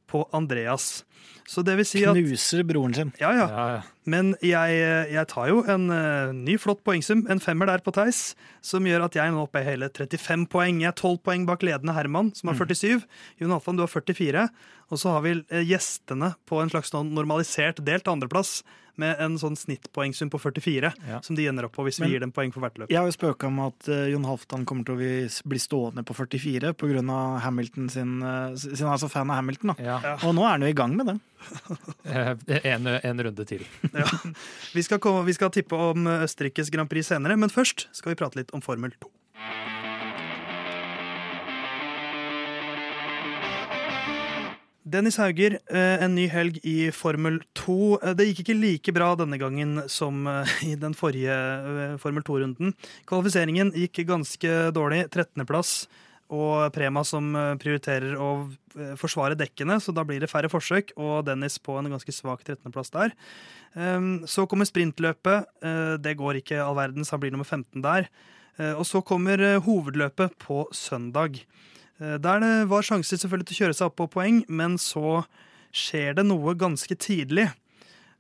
på Andreas. Så det vil si at Knuser broren sin. Ja, ja. Ja, ja. Men jeg, jeg tar jo en uh, ny, flott poengsum, en femmer der på Theis, som gjør at jeg er nå oppe er hele 35 poeng. Jeg er 12 poeng bak ledende Herman, som har 47. Jon Alfan, du har 44. Og så har vi eh, gjestene på en slags sånn normalisert delt andreplass, med en sånn snittpoengsum på 44, Ja. som de ender opp på hvis Men- vi gir dem poeng for hvert løp. Jeg har jo spøka med at uh, Jon Halvdan kommer til å bli- stående på 44 pga. Hamilton sin uh, sin er fan av Hamilton. da. Ja. Og nå er han jo i gang med det. En, en runde til. Ja. Vi, skal komme, vi skal tippe om Østerrikes Grand Prix senere, men først skal vi prate litt om Formel 2. Dennis Hauger, eh, en ny helg i Formel 2. Eh, Det gikk ikke like bra denne gangen som eh, i den forrige Formel 2-runden. Kvalifiseringen gikk ganske dårlig. 13.-plass. Og Prema som prioriterer å forsvare dekkene, så da blir det færre forsøk. Og Dennis på en ganske svak 13.-plass der. Um, Så kommer sprintløpet. Det går ikke all verdens, han blir nummer 15 der. Og så kommer hovedløpet på søndag. Eh, Der det var sjanser selvfølgelig til å kjøre seg opp på poeng, men så skjer det noe ganske tidlig.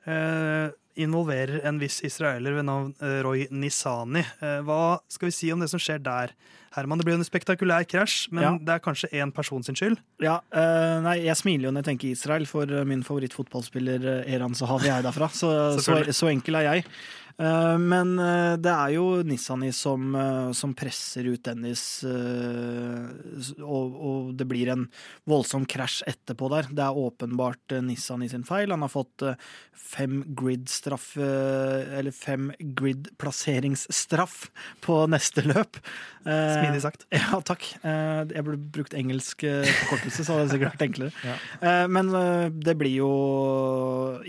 Eh, involverer en viss israeler ved navn eh, Roy Nisani. Hva skal vi si om det som skjer der? Herman, Det blir jo en spektakulær krasj, men Ja. det er kanskje én person sin skyld. Ja, eh, nei, Jeg smiler jo når jeg tenker Israel, for min favorittfotballspiller Eran Sahavi er derfra. Så, så, så enkel er jeg. Eh, men eh, det er jo Nissani som, eh, som presser ut Dennis, og, og det blir en voldsom krasj etterpå der. Det er åpenbart Nissani sin feil. Han har fått fem grid-straff, eller fem grid-plasseringsstraff på neste løp. Smidig sagt. ja, takk. Jeg burde brukt engelsk forkortelse, så hadde det sikkert vært enklere. Ja. Men det blir jo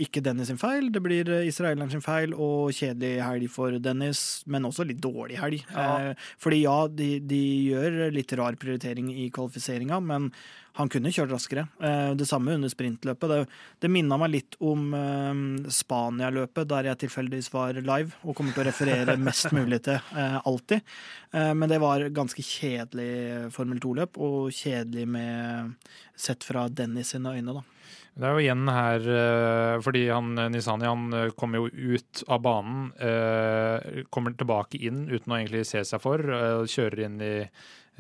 ikke Dennis sin feil, det blir israeleren sin feil, og kjedelig helg for Dennis, men også litt dårlig helg. Ja. Eh, Fordi ja, de, de gjør litt rar prioritering i kvalifiseringa, men han kunne kjørt raskere. Eh, Det samme under sprintløpet. Det, det minna meg litt om eh, Spania-løpet, der jeg tilfeldigvis var live og kommer til å referere mest mulig til alltid. Men det var ganske kjedelig Formel 2-løp, og kjedelig med sett fra Dennis sine øyne, da. Det er jo igjen her eh, fordi han eh, Nisani han eh, kommer jo ut av banen, kommer tilbake inn uten å egentlig se seg for, kjører inn i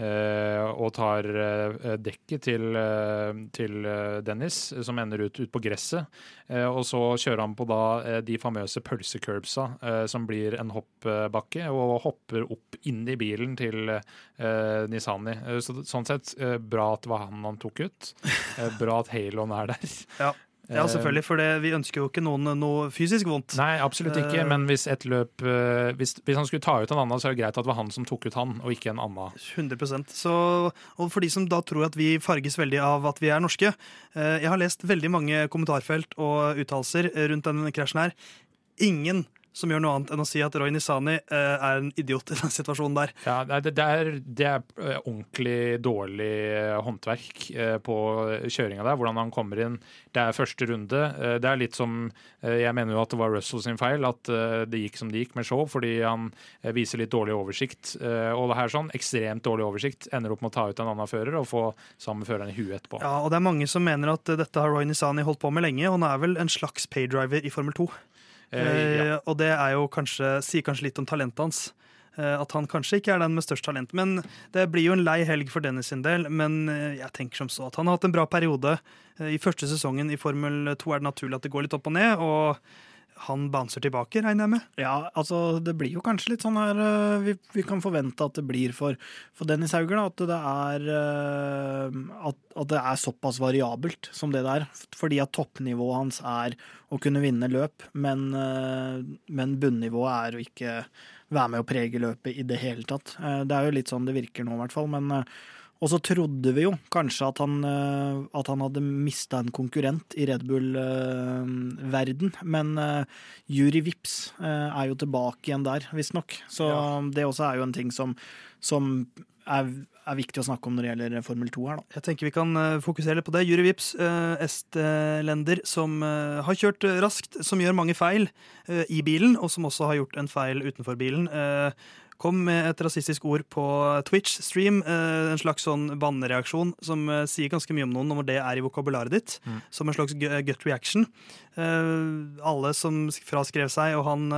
og tar eh, dekket til, eh, til eh, Dennis, som ender ut, ut på gresset. Eh, og så kjører han på da eh, de famøse pølsecurbsa, eh, som blir en hoppbakke, og hopper opp inn i bilen til eh, Nisani. Eh, så, sånn sett, eh, bra at det var han han tok ut. Eh, bra at Halon er der. Ja, ja selvfølgelig, for det, vi ønsker jo ikke noen noe fysisk vondt. Nei, absolutt ikke. Eh, Men hvis et løp eh, hvis, hvis han skulle ta ut en annen, så er det greit at det var han som tok ut han, og ikke en annen. 100% så, Og for de som da tror at vi farges veldig av at vi er norske eh, Jeg har lest veldig mange kommentarfelt og uttalelser rundt denne krasjen her. Ingen som gjør noe annet enn å si at Roy Nisani uh, er en idiot i den situasjonen der. Ja, det, det er, det er eh, ordentlig dårlig eh, håndverk uh, på kjøringa der. Hvordan han kommer inn. Det er første runde. Uh, Det er litt som eh, Jeg mener jo at det var Russell sin feil at eh, det gikk som det gikk med show, fordi han eh, viser litt dårlig oversikt. Eh, Og det her sånn, ekstremt dårlig oversikt. Ender opp med å ta ut en annen fører og få samme føreren i huet etterpå. Ja, og det er mange som mener at eh, dette har Roy Nisani holdt på med lenge, og han er vel en slags paydriver i Formel 2. Eh, ja. Eh, og det er jo kanskje, sier kanskje litt om talentet hans. Eh, At han kanskje ikke er den med størst talent. Men det blir jo en lei helg for Dennis sin del. Men jeg tenker som så at han har hatt en bra periode. I første sesongen i Formel 2 er det naturlig at det går litt opp og ned. Og han bouncer tilbake, regner jeg med. Ja, altså det blir jo kanskje litt sånn her øh, vi, vi kan forvente at det blir for, for Dennis Hauger, da, at det er øh, at, at det er såpass variabelt som det det er. Fordi at toppnivået hans er å kunne vinne løp, men, øh, men bunnivået er å ikke være med å prege løpet i det hele tatt. Eh, Det er jo litt sånn det virker nå, i hvert fall. Men Og så trodde vi jo kanskje at han, eh, at han hadde mista en konkurrent i Red Bull-verden, men uh, Juri Vips er jo tilbake igjen der, visstnok. Så ja. det også er jo en ting som, som er, er, viktig å snakke om når det gjelder Formel 2 her, da. Jeg tenker vi kan fokusere litt på det. Juri Vips, estlender som har kjørt raskt, som gjør mange feil i bilen, og som også har gjort en feil utenfor bilen. Kom med et rasistisk ord på Twitch-stream. Eh, en slags sånn bannereaksjon som eh, sier ganske mye om noen, når det er i vokabularet ditt. Mm. Som en slags gut reaction. Eh, alle som fraskrev seg, og han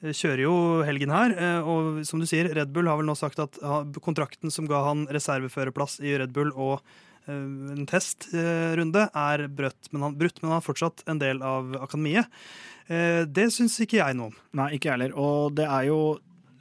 kjører jo helgen her. Og som du sier, Red Bull har vel nå sagt at kontrakten som ga han reserveførerplass i Red Bull og en testrunde, er brutt, men han, brutt, men han er fortsatt en del av akademiet. Det syns ikke jeg noe om. Nei, ikke jeg heller. Og det er jo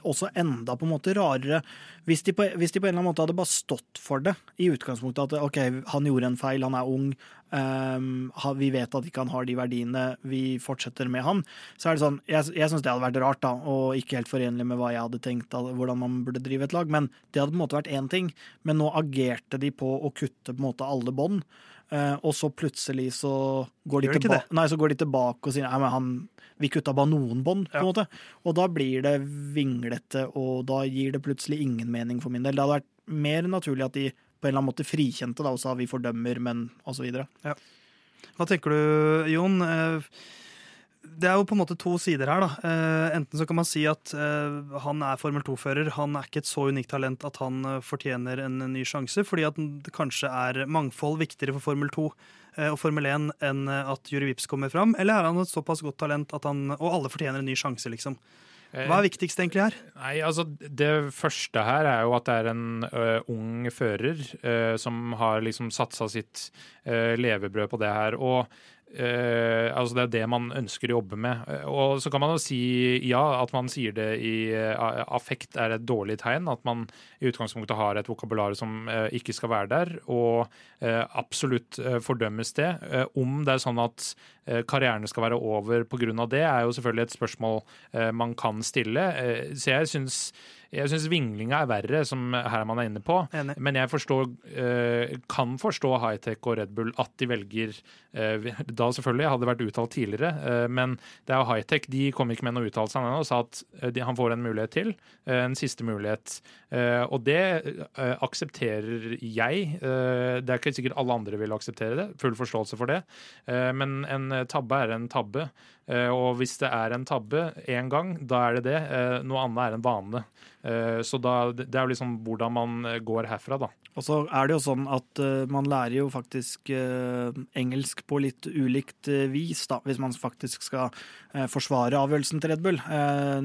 også enda på en måte rarere hvis de, på, hvis de, på, en eller annen måte hadde bare stått for det i utgangspunktet. At ok, han gjorde en feil, han er ung, um, vi vet at ikke han har de verdiene, vi fortsetter med han. Så er det sånn, Jeg, jeg syns det hadde vært rart, da, og ikke helt forenlig med hva jeg hadde tenkt hvordan man burde drive et lag. Men det hadde på en måte vært én ting. Men nå agerte de på å kutte på en måte alle bånd. Uh, og så plutselig så går, de tilba nei, så går de tilbake og sier nei, men han vi kutta bare noen bånd, på en ja. måte. Og da blir det vinglete, og da gir det plutselig ingen mening for min del. Det hadde vært mer naturlig at de på en eller annen måte frikjente da, og sa vi fordømmer, men osv. Ja. Hva tenker du, Jon? Eh, det er jo på en måte to sider her. da. Eh, enten så kan man si at eh, han er Formel 2-fører. Han er ikke et så unikt talent at han fortjener en ny sjanse, fordi at det kanskje er mangfold viktigere for Formel 2 Eh, og Formel 1 enn eh, at Juri Vips kommer fram? Eller er han et såpass godt talent at han Og alle fortjener en ny sjanse, liksom. Hva er viktigst egentlig her? Nei, altså Det første her er jo at det er en ø, ung fører ø, som har liksom satsa sitt ø, levebrød på det her. Og Uh, altså Det er det man ønsker å jobbe med. Uh, og så kan man jo si ja, at man sier det i uh, affekt er et dårlig tegn. At man i utgangspunktet har et vokabular som ikke skal være der. Og absolutt fordømmes det. om det er sånn at karrieren skal være over pga. det, er jo selvfølgelig et spørsmål man kan stille. så jeg syns jeg syns vinglinga er verre, som Herman er inne på. Enig. Men jeg forstår, eh, kan forstå Hightech og Red Bull at de velger eh, Da selvfølgelig hadde det vært uttalt tidligere, eh, men det er jo Hightech. De kom ikke med noe uttalelse ennå og sa at han får en mulighet til. En siste mulighet. Og det aksepterer jeg. Det er ikke sikkert alle andre vil akseptere det. Full forståelse for det. Men en tabbe er en tabbe. Og hvis det er en tabbe én gang, da er det det. Noe annet er en vane. Eh, så da, det er jo liksom hvordan man eh, går herfra, da. Og så er det jo sånn at uh, man lærer jo faktisk uh, engelsk på litt ulikt uh, vis, da, hvis man faktisk skal forsvare avgjørelsen til Red Bull.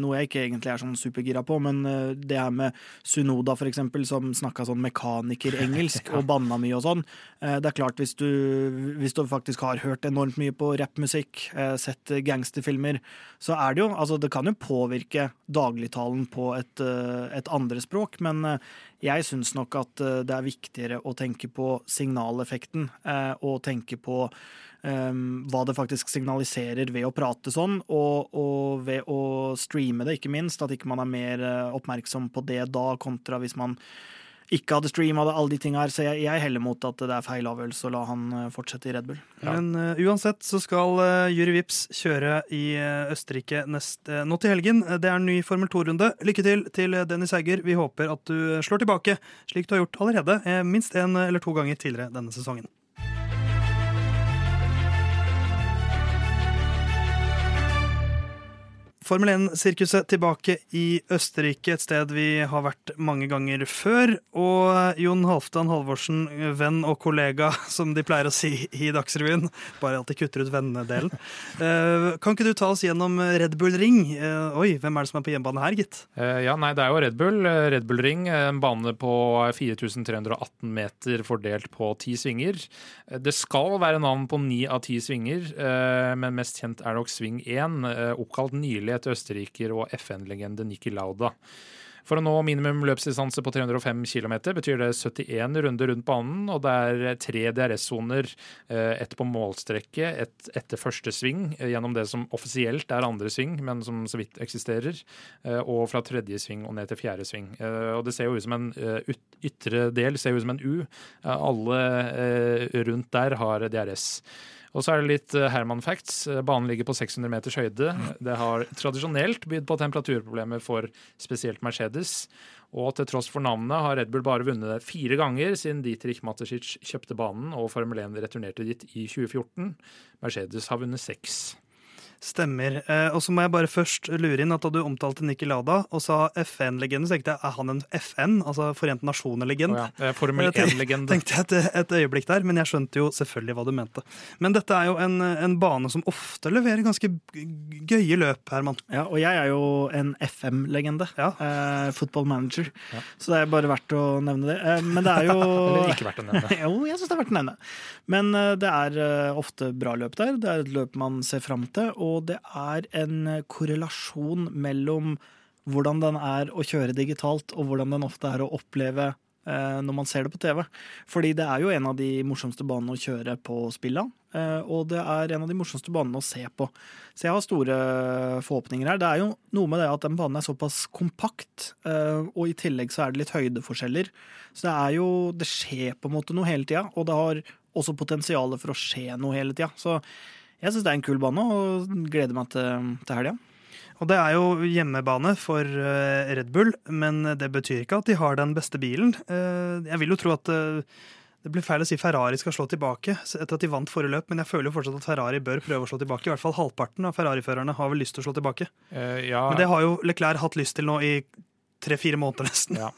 noe jeg ikke egentlig er sånn supergira på, men det her med Sunoda f.eks., som snakka sånn mekanikerengelsk og banna mye og sånn. det er klart, hvis du, hvis du, faktisk har hørt enormt mye på rappmusikk, sett gangsterfilmer, så er det jo Altså, det kan jo påvirke dagligtalen på et, et andre språk, men jeg syns nok at eh, det er viktigere å tenke på signaleffekten eh, og tenke på um, hva det faktisk signaliserer ved å prate sånn, og, og, ved å streame det, ikke minst. At ikke man er mer oppmerksom på det da, kontra hvis man ikke hadde streama det, alle de tinga her. Så jeg, jeg, heller mot at det er feil avgjørelse å la han eh, fortsette i Red Bull. Ja. Men uh, uansett så skal uh, Jury Vips kjøre i uh, Østerrike nest, uh, nå til helgen. Det er en ny Formel 2-runde. Lykke til til Dennis Eiger. Vi håper at du slår tilbake, slik du har gjort allerede minst én eller to ganger tidligere denne sesongen. Formel 1-sirkuset tilbake i Østerrike, et sted vi har vært mange ganger før. Og Jon Halvdan Halvorsen, venn og kollega, som de pleier å si i Dagsrevyen. Bare de kutter ut vennedelen. Eh, kan ikke du ta oss gjennom Red Bull Ring? Eh, oi, hvem er det som er på hjemmebane her, gitt? Eh, ja, nei, Det er jo Red Bull. Red Bull Ring, en bane på 4318 meter fordelt på ti svinger. Det skal være navn på ni av ti svinger, men mest kjent er nok sving 1, oppkalt nylig etter østerriker og FN-legende Niki Lauda. For å nå minimum løpsdistanse på 305 km betyr det 71 runder rundt banen, og det er tre DRS-soner. Ett på målstrekket, ett etter første sving, gjennom det som offisielt er andre sving, men som så vidt eksisterer, og fra tredje sving og ned til fjerde sving. Og det ser jo ut som en ytre del ser jo ut som en U. Alle rundt der har DRS. Og så er det litt eh, Herman facts. Eh, banen ligger på 600 meters høyde. Det har tradisjonelt bydd på temperaturproblemer for spesielt Mercedes. Og til tross for navnet har Red Bull bare vunnet det fire ganger siden Dietrich Mateschitz kjøpte banen og Formel 1 returnerte dit i 2014. Mercedes har vunnet seks. Stemmer. Eh, og så må jeg bare først lure inn at da du omtalte Nikki Lada og sa FN-legende, så tenkte jeg er han en FN, altså Forente nasjoner-legende? Oh, ja. Formel 1-legende. tenkte jeg et, et, øyeblikk der, men jeg skjønte jo selvfølgelig hva du mente. Men dette er jo en, en bane som ofte leverer ganske gøye løp, Herman. Ja, og jeg er jo en FM-legende. Ja. Eh, football manager. Ja. Så det er bare verdt å nevne det. Eh, men det er jo Eller ikke verdt å nevne. jo, jeg syns det er verdt å nevne. Men eh, det er eh, ofte bra løp der. Det er et løp man ser fram til. og og det er en korrelasjon mellom hvordan den er å kjøre digitalt, og hvordan den ofte er å oppleve eh, når man ser det på TV. Fordi det er jo en av de morsomste banene å kjøre på spillene, eh, og det er en av de morsomste banene å se på. Så jeg har store forhåpninger her. Det er jo noe med det at den banen er såpass kompakt, eh, og i tillegg så er det litt høydeforskjeller. Så det er jo Det skjer på en måte noe hele tida, og det har også potensialet for å skje noe hele tida. Så jeg syns det er en kul bane, og gleder meg til, til helga. Og det er jo hjemmebane for eh, Red Bull, men det betyr ikke at de har den beste bilen. Eh, jeg vil jo tro at eh, det blir feil å si Ferrari skal slå tilbake etter at de vant forrige løp, men jeg føler jo fortsatt at Ferrari bør prøve å slå tilbake. I hvert fall halvparten av Ferrari-førerne har vel lyst til å slå tilbake. Uh, ja. Men det har jo Leclerc hatt lyst til nå i tre-fire måneder nesten. Ja.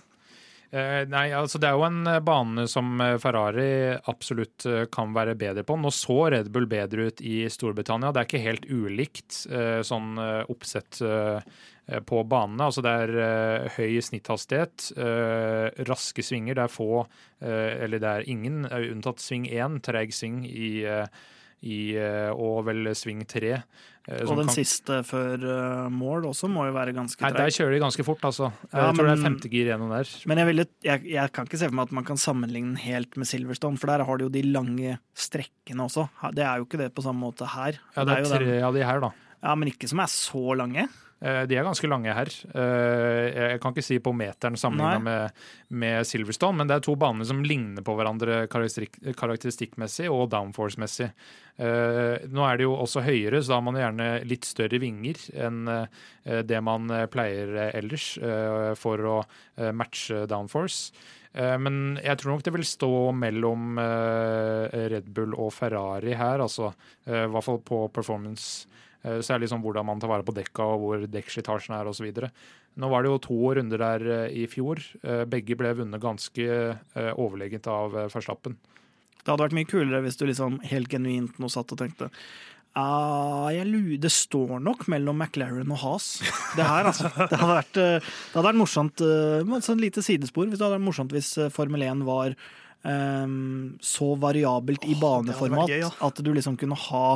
Eh, nei, altså Det er jo en eh, bane som eh, Ferrari absolutt kan være bedre på. Nå så Red Bull bedre ut i Storbritannia. Det er ikke helt ulikt sånn oppsett på banene. Altså det er høy snitthastighet, raske svinger. Det er få, eller det er ingen, unntatt sving én, treg sving i i, og vel sving tre. Eh, og den kan... siste før uh, mål også må jo være ganske treig. Der kjører de ganske fort, altså. Ja, jeg tror det er femtegir gjennom der. Men jeg, ville, jeg, jeg, kan ikke se for meg at man kan sammenligne helt med Silverstone, for der har de jo de lange strekkene også. Det er jo ikke det på samme måte her. Ja, det det er tre av de her, da. Ja, Men ikke som er så lange. Eh, de er ganske lange her. Eh, jeg kan ikke si på meteren sammenligna med, med, Silverstone, men det er to baner som ligner på hverandre karakteristikk, karakteristikkmessig og downforce-messig. Eh, nå er det jo også høyere, så da har man gjerne litt større vinger enn det man pleier ellers for å matche downforce. Men jeg tror nok det vil stå mellom Red Bull og Ferrari her, altså. I hvert fall på performance særlig sånn hvordan man tar vare på dekka og hvor dekkslitasjen er osv. Nå var det jo to runder der eh, i fjor. Eh, begge ble vunnet ganske overlegent av Verstappen. Det hadde vært mye kulere hvis du liksom helt genuint nå satt og tenkte lurer, det står nok mellom McLaren og Haas. Det her, altså. Det hadde vært, det hadde vært morsomt sånn lite sidespor, hvis det hadde vært morsomt hvis Formel 1 var um, så variabelt i baneformat gøy, ja. at du liksom kunne ha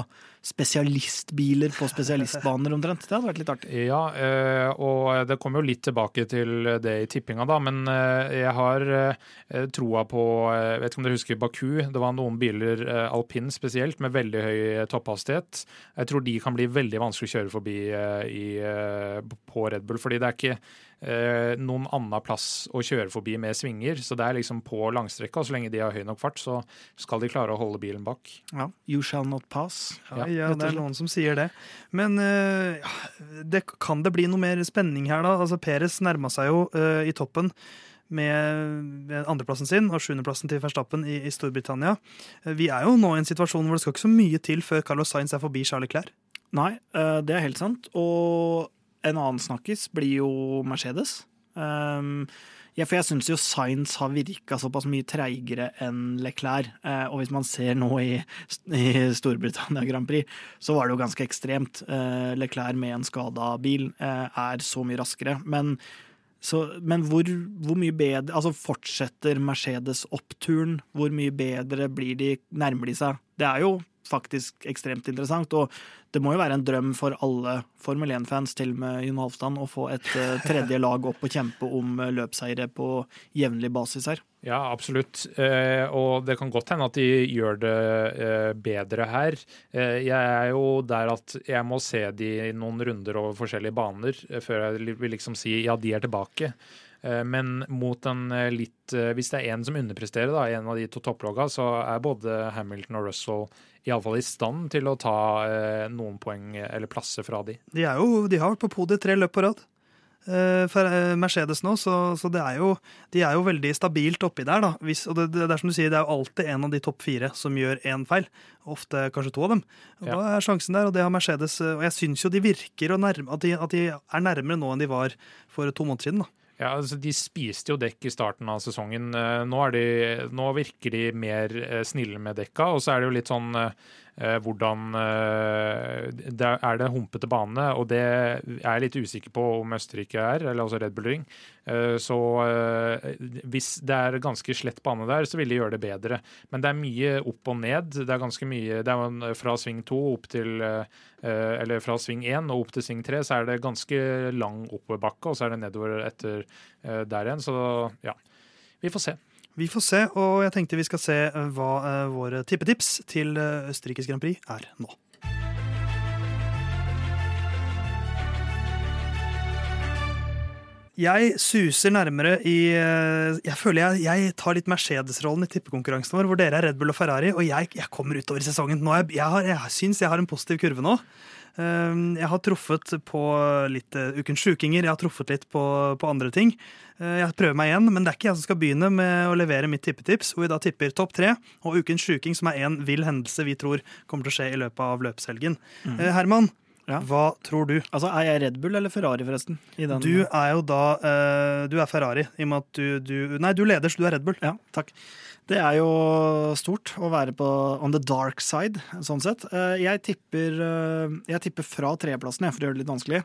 spesialistbiler på spesialistbaner omtrent. Det hadde vært litt artig. Ja, eh, og det kommer jo litt tilbake til det i tippinga, da. Men eh, jeg har eh, troa på Jeg vet ikke om dere husker Baku. Det var noen biler, alpin spesielt, med veldig høy topphastighet. Jeg tror de kan bli veldig vanskelig å kjøre forbi i, på Red Bull, fordi det er ikke noen annen plass å kjøre forbi med svinger. Så det er liksom på langstrekka. Så lenge de har høy nok fart, så skal de klare å holde bilen bak. Ja, You shall not pass. Ja, ja det er noen som sier det. Men uh, det, kan det bli noe mer spenning her, da? Altså, Peres nærma seg jo uh, i toppen med andreplassen sin og sjuendeplassen til Verstappen i, i, Storbritannia. Eh, vi er jo nå i en situasjon hvor det skal ikke så mye til før Carlos Sainz er forbi Charlie Clair. Nei, det er helt sant. Og en annen snakkis blir jo Mercedes. Um, ja, for jeg syns jo Science har virka såpass mye treigere enn Leclerc. Eh, og hvis man ser nå i, i, Storbritannia Grand Prix, så var det jo ganske ekstremt. Eh, Leclerc med en skada bil eh, er så mye raskere. Men Så, men hvor, hvor mye bedre Altså, fortsetter Mercedes oppturen? Hvor mye bedre blir de, nærmer de seg? Det er jo faktisk ekstremt interessant, og det må jo være en drøm for alle Formel 1-fans, til og med Jon Halvdan, å få et eh, tredje lag opp og kjempe om løpseiere på jevnlig basis her. Ja, absolutt. Eh, og det kan godt hende at de gjør det eh, bedre her. Eh, jeg er jo der at jeg må se de i noen runder over forskjellige baner før jeg vil liksom si ja, de er tilbake. Men mot en litt Hvis det er én som underpresterer, da, en av de to topplogga, så er både Hamilton og Russell iallfall i stand til å ta noen poeng eller plasser fra de. De, jo, de har vært på podiet tre løp på rad. Eh, For eh, Mercedes nå, så, så det er jo, de er jo veldig stabilt oppi der. da. Hvis, og det, det er som du sier, det er jo alltid en av de topp fire som gjør én feil. Ofte kanskje to av dem. Og Ja. Da er sjansen der, og det har Mercedes. eh, Og jeg syns jo de virker nærme, at, de, at de er nærmere nå enn de var for to måneder siden. da. Ja, altså De spiste jo dekk i starten av sesongen. Nå, er de, nå virker de mer snille med dekka, og så er det jo litt sånn hvordan eh, det er, det humpete bane, og det er jeg litt usikker på om Østerrike er, eller altså Red Bull Ring. Eh, Så eh, hvis det er ganske slett bane der, så vil de gjøre det bedre. Men det er mye opp og ned. Det er ganske mye, det er fra sving to opp til eh, eh, Eller fra sving én og opp til sving tre, så er det ganske lang oppoverbakke, og så er det nedover etter eh, der igjen. Så ja, vi får se. Vi får se, og jeg tenkte vi skal se eh, hva eh, våre tippetips til eh, Østerrikes Grand Prix er nå. Jeg suser nærmere i Jeg føler jeg, jeg tar litt Mercedes-rollen i tippekonkurransen vår, hvor dere er Red Bull og Ferrari, og jeg, jeg kommer utover i sesongen. Nå jeg, jeg, jeg syns jeg har en positiv kurve nå. Eh, Jeg har truffet på litt eh, Ukens sjukinger, jeg har truffet litt på, på andre ting. Eh, Jeg prøver meg igjen, men det er ikke jeg som skal begynne med å levere mitt tippetips, hvor vi da tipper topp tre og Ukens sjuking, som er en vill hendelse vi tror kommer til å skje i løpet av løpshelgen. Mm. Herman, Ja. hva tror du? Altså, Er jeg Red Bull eller Ferrari, forresten? I den, Du er jo da uh, Du er Ferrari, i og med at du, du Nei, du leder, så du er Red Bull. Ja, takk. Det er jo stort å være på on the dark side, sånn sett. Eh, Jeg tipper, eh, jeg tipper fra tredjeplassen, for å gjøre det litt vanskelig.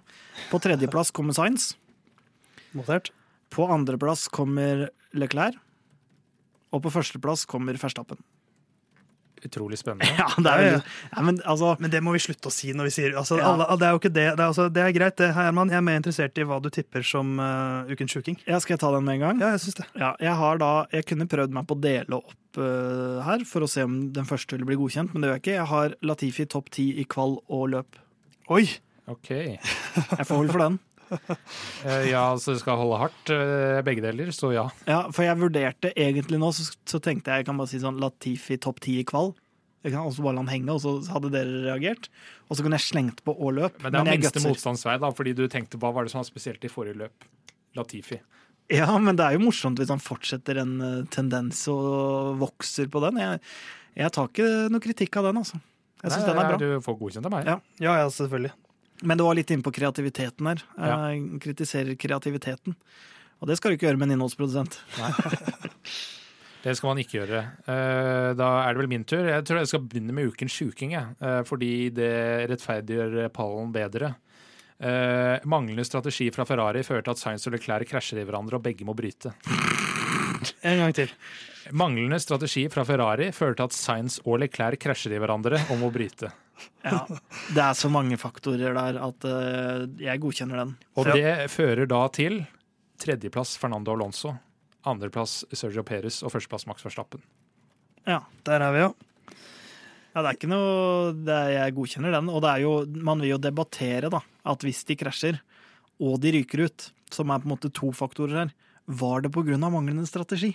På tredjeplass kommer Science. Notert. På andreplass kommer Leclerc. Og på førsteplass kommer Verstappen. Utrolig spennende. Ja, det er veldig ja, men altså, Men det må vi slutte å si når vi sier altså, Ja. alle, Det er jo ikke det. Det er, altså, det er greit, det, Herman. Jeg er mer interessert i hva du tipper som uh, Ukens sjuking. ja, Skal jeg ta den med en gang? Ja, jeg synes det. Ja, jeg har da, jeg kunne prøvd meg på å dele opp uh, her for å se om den første ville bli godkjent, men det gjør jeg ikke. Jeg har Latifi topp ti i kvall og løp. Oi! OK. Jeg får hold for den. Eh, Ja, så det skal holde hardt, eh, begge deler, så ja. Ja, for jeg vurderte egentlig nå, så, så tenkte jeg jeg kan bare si sånn Latifi topp ti i kvall. Jeg kan også bare la han henge, og så hadde dere reagert. Og så kunne jeg slengt på og løp. Men det er minste gutser. motstandsvei, da, fordi du tenkte hva var det som var spesielt i forrige løp? Latifi. Ja, men det er jo morsomt hvis han fortsetter en eh, tendens og vokser på den. Jeg, jeg tar ikke noe kritikk av den, altså. Jeg syns den er bra. Du får godkjent av meg. Ja. Ja, ja, selvfølgelig. Men du var litt inne på kreativiteten her. Ja. Jeg kritiserer kreativiteten. Og det skal du ikke gjøre med en innholdsprodusent. Det skal man ikke gjøre. Eh, Da er det vel min tur. Jeg tror jeg skal begynne med ukens sjuking. Eh, fordi det rettferdiggjør pallen bedre. Eh, manglende strategi fra Ferrari fører til at Sainz og Leclerc krasjer i hverandre, og begge må bryte. En gang til. Manglende strategi fra Ferrari fører til at Sainz og Leclerc krasjer i hverandre og må bryte. Ja, det er så mange faktorer der at uh, jeg godkjenner den. Og Ja. det fører da til tredjeplass Fernando Alonso, andreplass Sergio Perez og førsteplass Max Verstappen. Ja, Der er vi, jo. ja det er ikke noe det er, Jeg godkjenner den. Og det er jo, man vil jo debattere da, at hvis de krasjer, og de ryker ut, som er på en måte to faktorer her, var det pga. manglende strategi?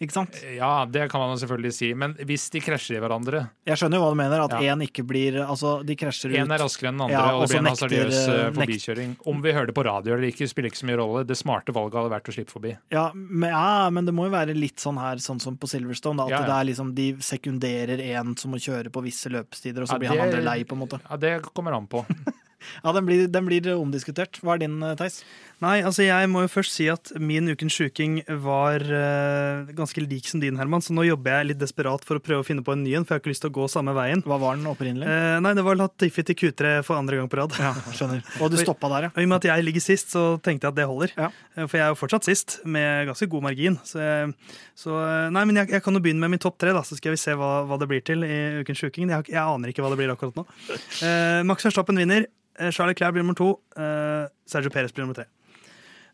Ikke sant? Ja, det kan man selvfølgelig si, men hvis de krasjer i hverandre Jeg skjønner jo hva du mener, at Ja. ikke blir Altså, de krasjer ut. Én er raskere enn den andre, Ja, og det blir en hasardiøs eh, eh, forbikjøring. Om vi hører det på radio eller ikke, spiller ikke så mye rolle. Det smarte valget hadde vært å slippe forbi. Ja men, ja, men det må jo være litt sånn her, sånn som på Silverstone, da, at det er liksom de sekunderer en som må kjøre på visse løpstider, og så blir han andre lei, på en måte. Ja, Det kommer an på. Ja, den blir, den blir omdiskutert. Hva er din, eh, Theis? Nei, altså jeg må jo først si at min ukens sjuking var uh, ganske lik som din, Herman. Så nå jobber jeg litt desperat for å prøve å finne på en ny en, for jeg har ikke lyst til å gå samme veien. Hva var den opprinnelig? Uh, nei, det var Latifi til Q3 for andre gang på rad. Ja, skjønner. Og du stoppa der, ja. Og I og med at jeg ligger sist, så tenkte jeg at det holder. Ja. Eh, For jeg er jo fortsatt sist, med ganske god margin. Så, så eh, Nei, men jeg, jeg kan jo begynne med min topp tre, da, så skal vi se hva, hva det blir til i ukens sjuking. Jeg, jeg aner ikke hva det blir akkurat nå. Eh, Max Verstappen vinner. Eh, Charlie Clair blir nummer to. Eh, Sergio Perez blir nummer tre.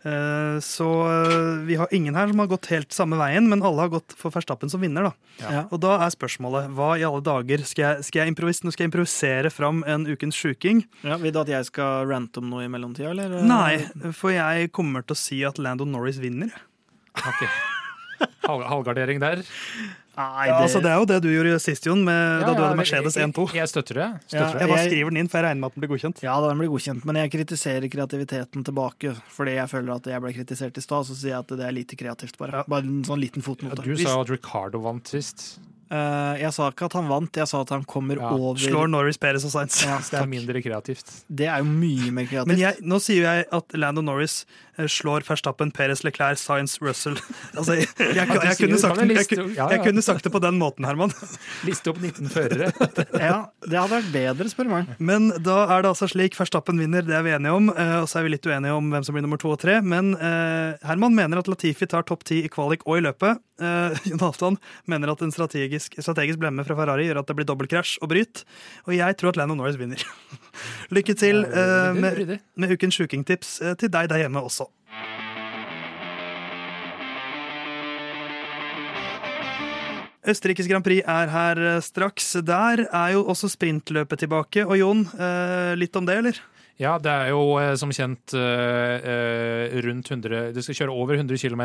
Eh, så eh, vi har ingen her som har gått helt samme veien, men alle har gått for Verstappen som vinner. da. Ja. Og da er spørsmålet hva i alle dager skal jeg, skal jeg, nå skal jeg improvisere fram en ukens sjuking? Ja, Vil du at jeg skal rante om noe i mellomtida, eller? Nei, for jeg kommer til å si at Lando Norris vinner. Ok. Halv, halvgardering der. Nei, Ja, altså Det er jo det du gjorde sist, Jon, med, da du Ja, hadde Mercedes 1-2. Jeg, jeg støtter det. Støtter ja, Jeg bare skriver den inn, for jeg regner med at den blir godkjent. Ja, den blir godkjent, men jeg kritiserer kreativiteten tilbake. Fordi jeg føler at jeg ble kritisert i stad, så sier jeg at det er lite kreativt, bare. Bare en sånn liten Ja, fotnote. du sa at Ricardo vant sist. Uh, jeg sa ikke at han vant, jeg sa at han kommer Ja, over Slår Norris, Perez og Sainz. Ja, Det er mindre kreativt. Det er jo mye mer kreativt. Men jeg, nå sier jeg at Lando Norris slår Verstappen, Perez, Leclerc, Sainz, Russell. Altså, jeg, jeg, jeg, kunne sagt, jeg kunne- sagt det på den måten, Herman. Liste opp 19 førere. Ja, det hadde vært bedre, spør meg. Men da er det altså slik Verstappen vinner, det er vi enige om. eh, Og så er vi litt uenige om hvem som blir nummer to og tre. Men eh, Herman mener at Latifi tar topp ti i kvalik og i løpet. Eh, Jonathan mener at en strategisk, strategisk blemme fra Ferrari gjør at det blir dobbeltkrasj og bryt. Og jeg tror at Lando Norris vinner. Lykke til eh, med, med ukens sjukingtips eh, til deg der hjemme også. Østerrikes Grand Prix er her eh, straks. Der er jo også sprintløpet tilbake. Og Jon, eh, litt om det, eller? Ja, det er jo eh, som kjent eh, eh, rundt 100 Det skal kjøre over 100 km.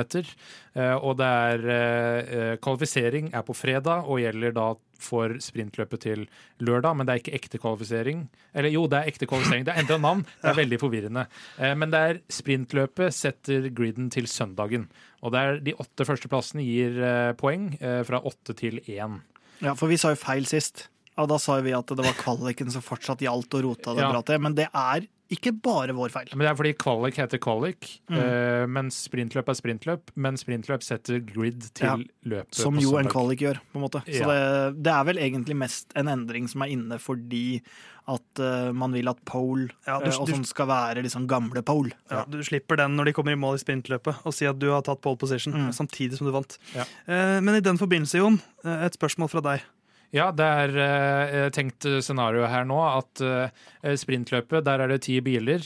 og det er Kvalifisering er på fredag og gjelder da for sprintløpet til lørdag, men det er ikke ekte kvalifisering. Eller jo, det er ekte kvalifisering. Det er endra navn. Det er veldig forvirrende. Men det er sprintløpet setter griden til søndagen. Og det er de åtte førsteplassene gir eh, poeng fra åtte til én. Ja, for vi sa jo feil sist. Og da sa vi at det var kvaliken som fortsatt gjaldt og rota det Ja. bra til. Men det er ikke bare vår feil. Men det er fordi kvalik heter kvalik, Mm. eh, mens sprintløp er sprintløp. Men sprintløp setter grid til Ja, løpet. Som jo en kvalik gjør, på en måte. Så Ja. det, det er vel egentlig mest en endring som er inne fordi at uh, man vil at pole Ja, du- eh, og sånn skal være liksom gamle pole. Ja, du slipper den når de kommer i mål i sprintløpet og sier at du har tatt pole position Mm. samtidig som du vant. Ja. Eh, Men i den forbindelse, Jon, et spørsmål fra deg. Ja, det er eh, tenkt scenario her nå at eh, sprintløpet, der er det ti biler,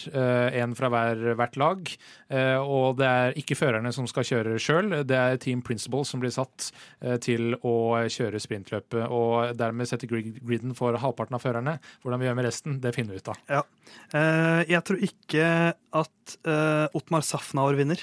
én fra hver, hvert lag. eh, og det er ikke førerne som skal kjøre sjøl, det er Team Principle som blir satt eh, til å kjøre sprintløpet. Og dermed setter grid- griden for halvparten av førerne. Hvordan vi gjør med resten, det finner vi ut av. Eh, Jeg tror ikke at eh, Ottmar Safnaur vinner.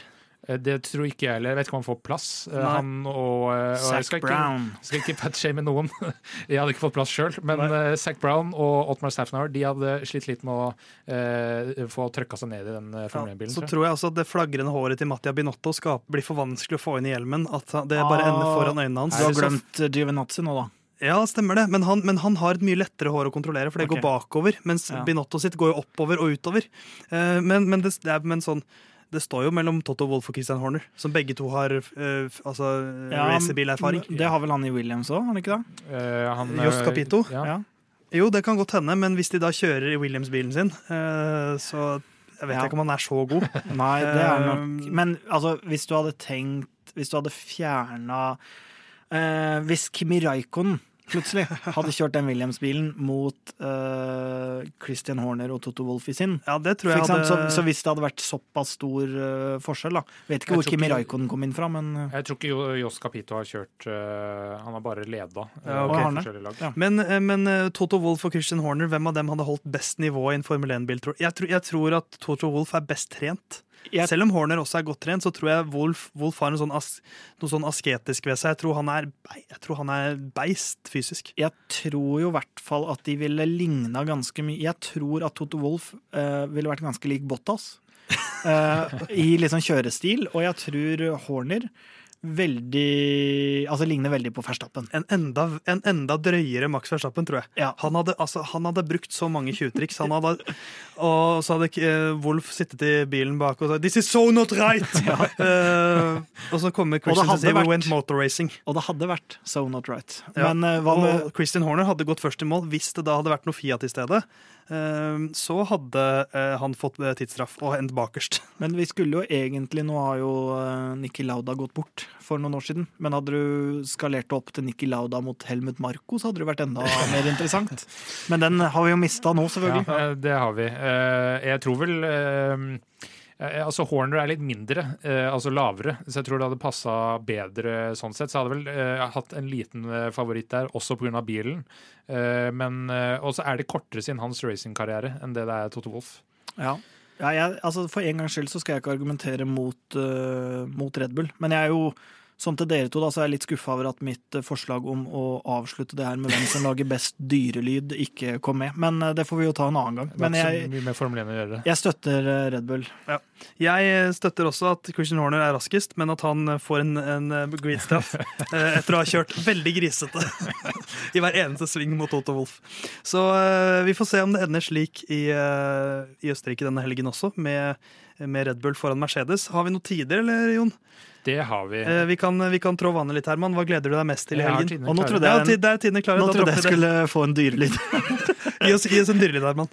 Eh, Det tror ikke jeg heller. Jeg vet ikke om han får plass. Eh, Nei. Han og, eh, og Zac skal ikke, Brown. skal ikke patshame noen. Jeg hadde ikke fått plass sjøl. Men Nei. uh, Zac Brown og Otmar Staffnauer de hadde slitt litt med å uh, få trøkka seg ned i den Ja, Formel 1-bilen. så tror jeg. tror jeg også at det flagrende håret til Mattia Binotto skal, blir for vanskelig å få inn i hjelmen. At det bare ender Ah. foran øynene hans. Du har glemt Giovinazzi nå, da. Ja, stemmer det. Men han, men han har et mye lettere hår å kontrollere, for det okay. går bakover. Mens Ja. Binotto sitt går jo oppover og utover. Uh, men, men, det, det er, men sånn det står jo mellom Toto Wolff og Christian Horner, som begge to har uh, altså, Ja, racerbilerfaring. Det har vel han i Williams òg, har han ikke det? Uh, han, Jost eh, Capito? Ja. Ja. Jo, det kan godt hende, men hvis de da kjører i Williams-bilen sin, uh, så jeg vet Ja. ikke om han er så god. Nei, det er nok Men altså, hvis du hadde tenkt Hvis du hadde fjerna eh, Hvis Kimi Raikon plutselig hadde kjørt den Williams-bilen mot uh, Christian Horner og Toto Wolff i sin Ja, det tror jeg hadde så, så hvis det hadde vært såpass stor uh, forskjell, da Vet ikke Jeg hvor Kimi Raikonen Raikon kom inn fra, men eh, Jeg tror ikke Johs Capito har kjørt Han har bare leda. Ja, ok. Har han det? forskjellige lag. Ja. Men, men Toto Wolff og Christian Horner, hvem av dem hadde holdt best nivå i en Formel 1-bil? tror du? Jeg, tror- jeg tror at Toto Wolff er best trent. Jeg- Selv om Horner også er godt trent, så tror jeg Wolf, Wolf har en sånn as, noe sånn asketisk ved seg. Jeg tror han er, jeg tror han er beist fysisk. jeg tror jo i hvert fall at de ville ligna ganske mye Jeg tror at Toto Wolf uh, ville vært ganske lik Bottas uh, i liksom kjørestil, og jeg tror Horner veldig Altså ligner veldig på Verstappen. En enda, en enda drøyere Max Verstappen, tror jeg. Ja. Han, hadde, altså, han hadde brukt så mange tjuvtriks. Og så hadde uh, Wolf sittet i bilen bak og sagt 'This is so not right!' Eh, og så kommer Christian til å si 'We went motor racing'. Og det hadde vært so not right. Ja. Men uh, Christian Horner hadde gått først i mål. Hvis det da hadde vært noe Fiat i stedet, eh, så hadde eh, han fått eh, tidsstraff og endt bakerst. Men vi skulle jo egentlig Nå har jo uh, Nikki Lauda gått bort for noen år siden. Men hadde du skalert opp til Nikki Lauda mot Helmut Marko, så hadde det vært enda mer interessant. Men den har vi jo mista nå, selvfølgelig. Ja, det har vi. Eh, Jeg tror vel eh, eh, Altså Horner er litt mindre, eh, altså lavere, så jeg tror det hadde passa bedre sånn sett. Så jeg hadde vel eh, hatt en liten eh, favoritt der, også pga. bilen. Eh, Men eh, også er det kortere siden hans racingkarriere enn det det er Toto Wolff. Ja. Ja, altså For en gangs skyld så skal jeg ikke argumentere mot, uh, mot Red Bull. Men jeg er jo, som til dere to, da, så er jeg litt skuffa over at mitt eh, forslag om å avslutte det her med hvem som lager best dyrelyd, ikke kom med. Men eh, det får vi jo ta en annen gang. Men jeg, jeg støtter eh, Red Bull. Jeg eh, støtter også at Christian Horner er raskest, men at han får en, en gridstraff eh, etter å ha kjørt veldig grisete i hver eneste sving mot Otto Wolff. Så vi får se om det ender slik i, i Østerrike denne helgen også, med, med Red Bull foran Mercedes. Har vi noe tider, eller, Jon? Det har vi. Eh, Vi kan, vi kan trå vannet litt, Herman. Hva gleder du deg mest til i helgen? Og nå trodde Ja, jeg, ti- der er tidene klare. nå trodde jeg skulle få en dyrelyd. Gi oss, gi oss en dyrelyd, Herman.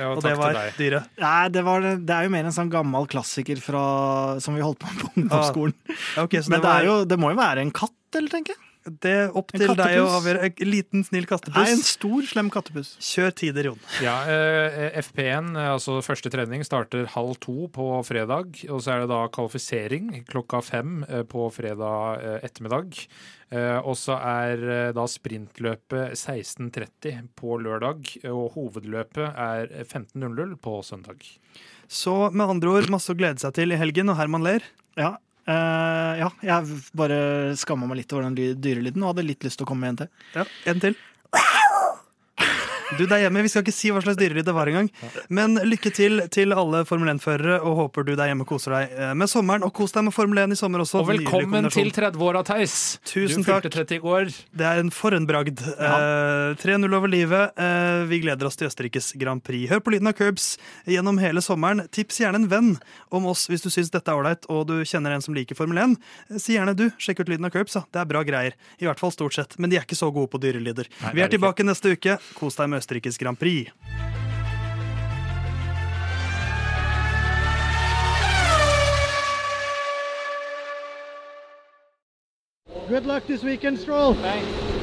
Ja, Og takk det til var dyret. Nei, det, var, det er jo mer en sånn gammel klassiker fra, som vi holdt på med på ungdomsskolen. Ah, okay, så Men det, det, var, er jo, det må jo være en katt, eller, tenker jeg? Det er opp til deg å avgjøre. En liten, snill Nei, en stor, slem kattepus. Kjør tider, Jon. Ja, eh, FP1, eh, altså første trening, starter halv to på fredag. Og så er det da kvalifisering klokka fem eh, på fredag eh, ettermiddag. Eh, Og så er eh, da sprintløpet 16.30 på lørdag, og hovedløpet er 15.00 på søndag. Så med andre ord, masse å glede seg til i helgen, og Herman ler. Ja, ja, jeg bare skamma meg litt over den dyrelyden og hadde litt lyst til å komme med en til. Ja, En til. Du der hjemme, Vi skal ikke si hva slags dyrelyd det var engang. Men lykke til til alle Formel 1-førere, og håper du der hjemme koser deg eh, med sommeren. Og kos deg med Formel 1 i sommer også. Og velkommen til kombinasjon. 30-åra, Theis! Tusen takk. 30 i går. Det er en for en bragd. Eh, 3-0 over livet. Eh, vi gleder oss til Østerrikes Grand Prix. Hør på lyden av Curbs gjennom hele sommeren. Tips gjerne en venn om oss hvis du syns dette er ålreit og du kjenner en som liker Formel 1. Eh, Si gjerne du. Sjekk ut lyden av Curbs. Det er bra greier. I hvert fall stort sett. Men de er ikke så gode på dyrelyder. Vi er tilbake neste uke. Kos deg med Østerrikes Grand Prix. Good luck this weekend, Stroll. Thanks.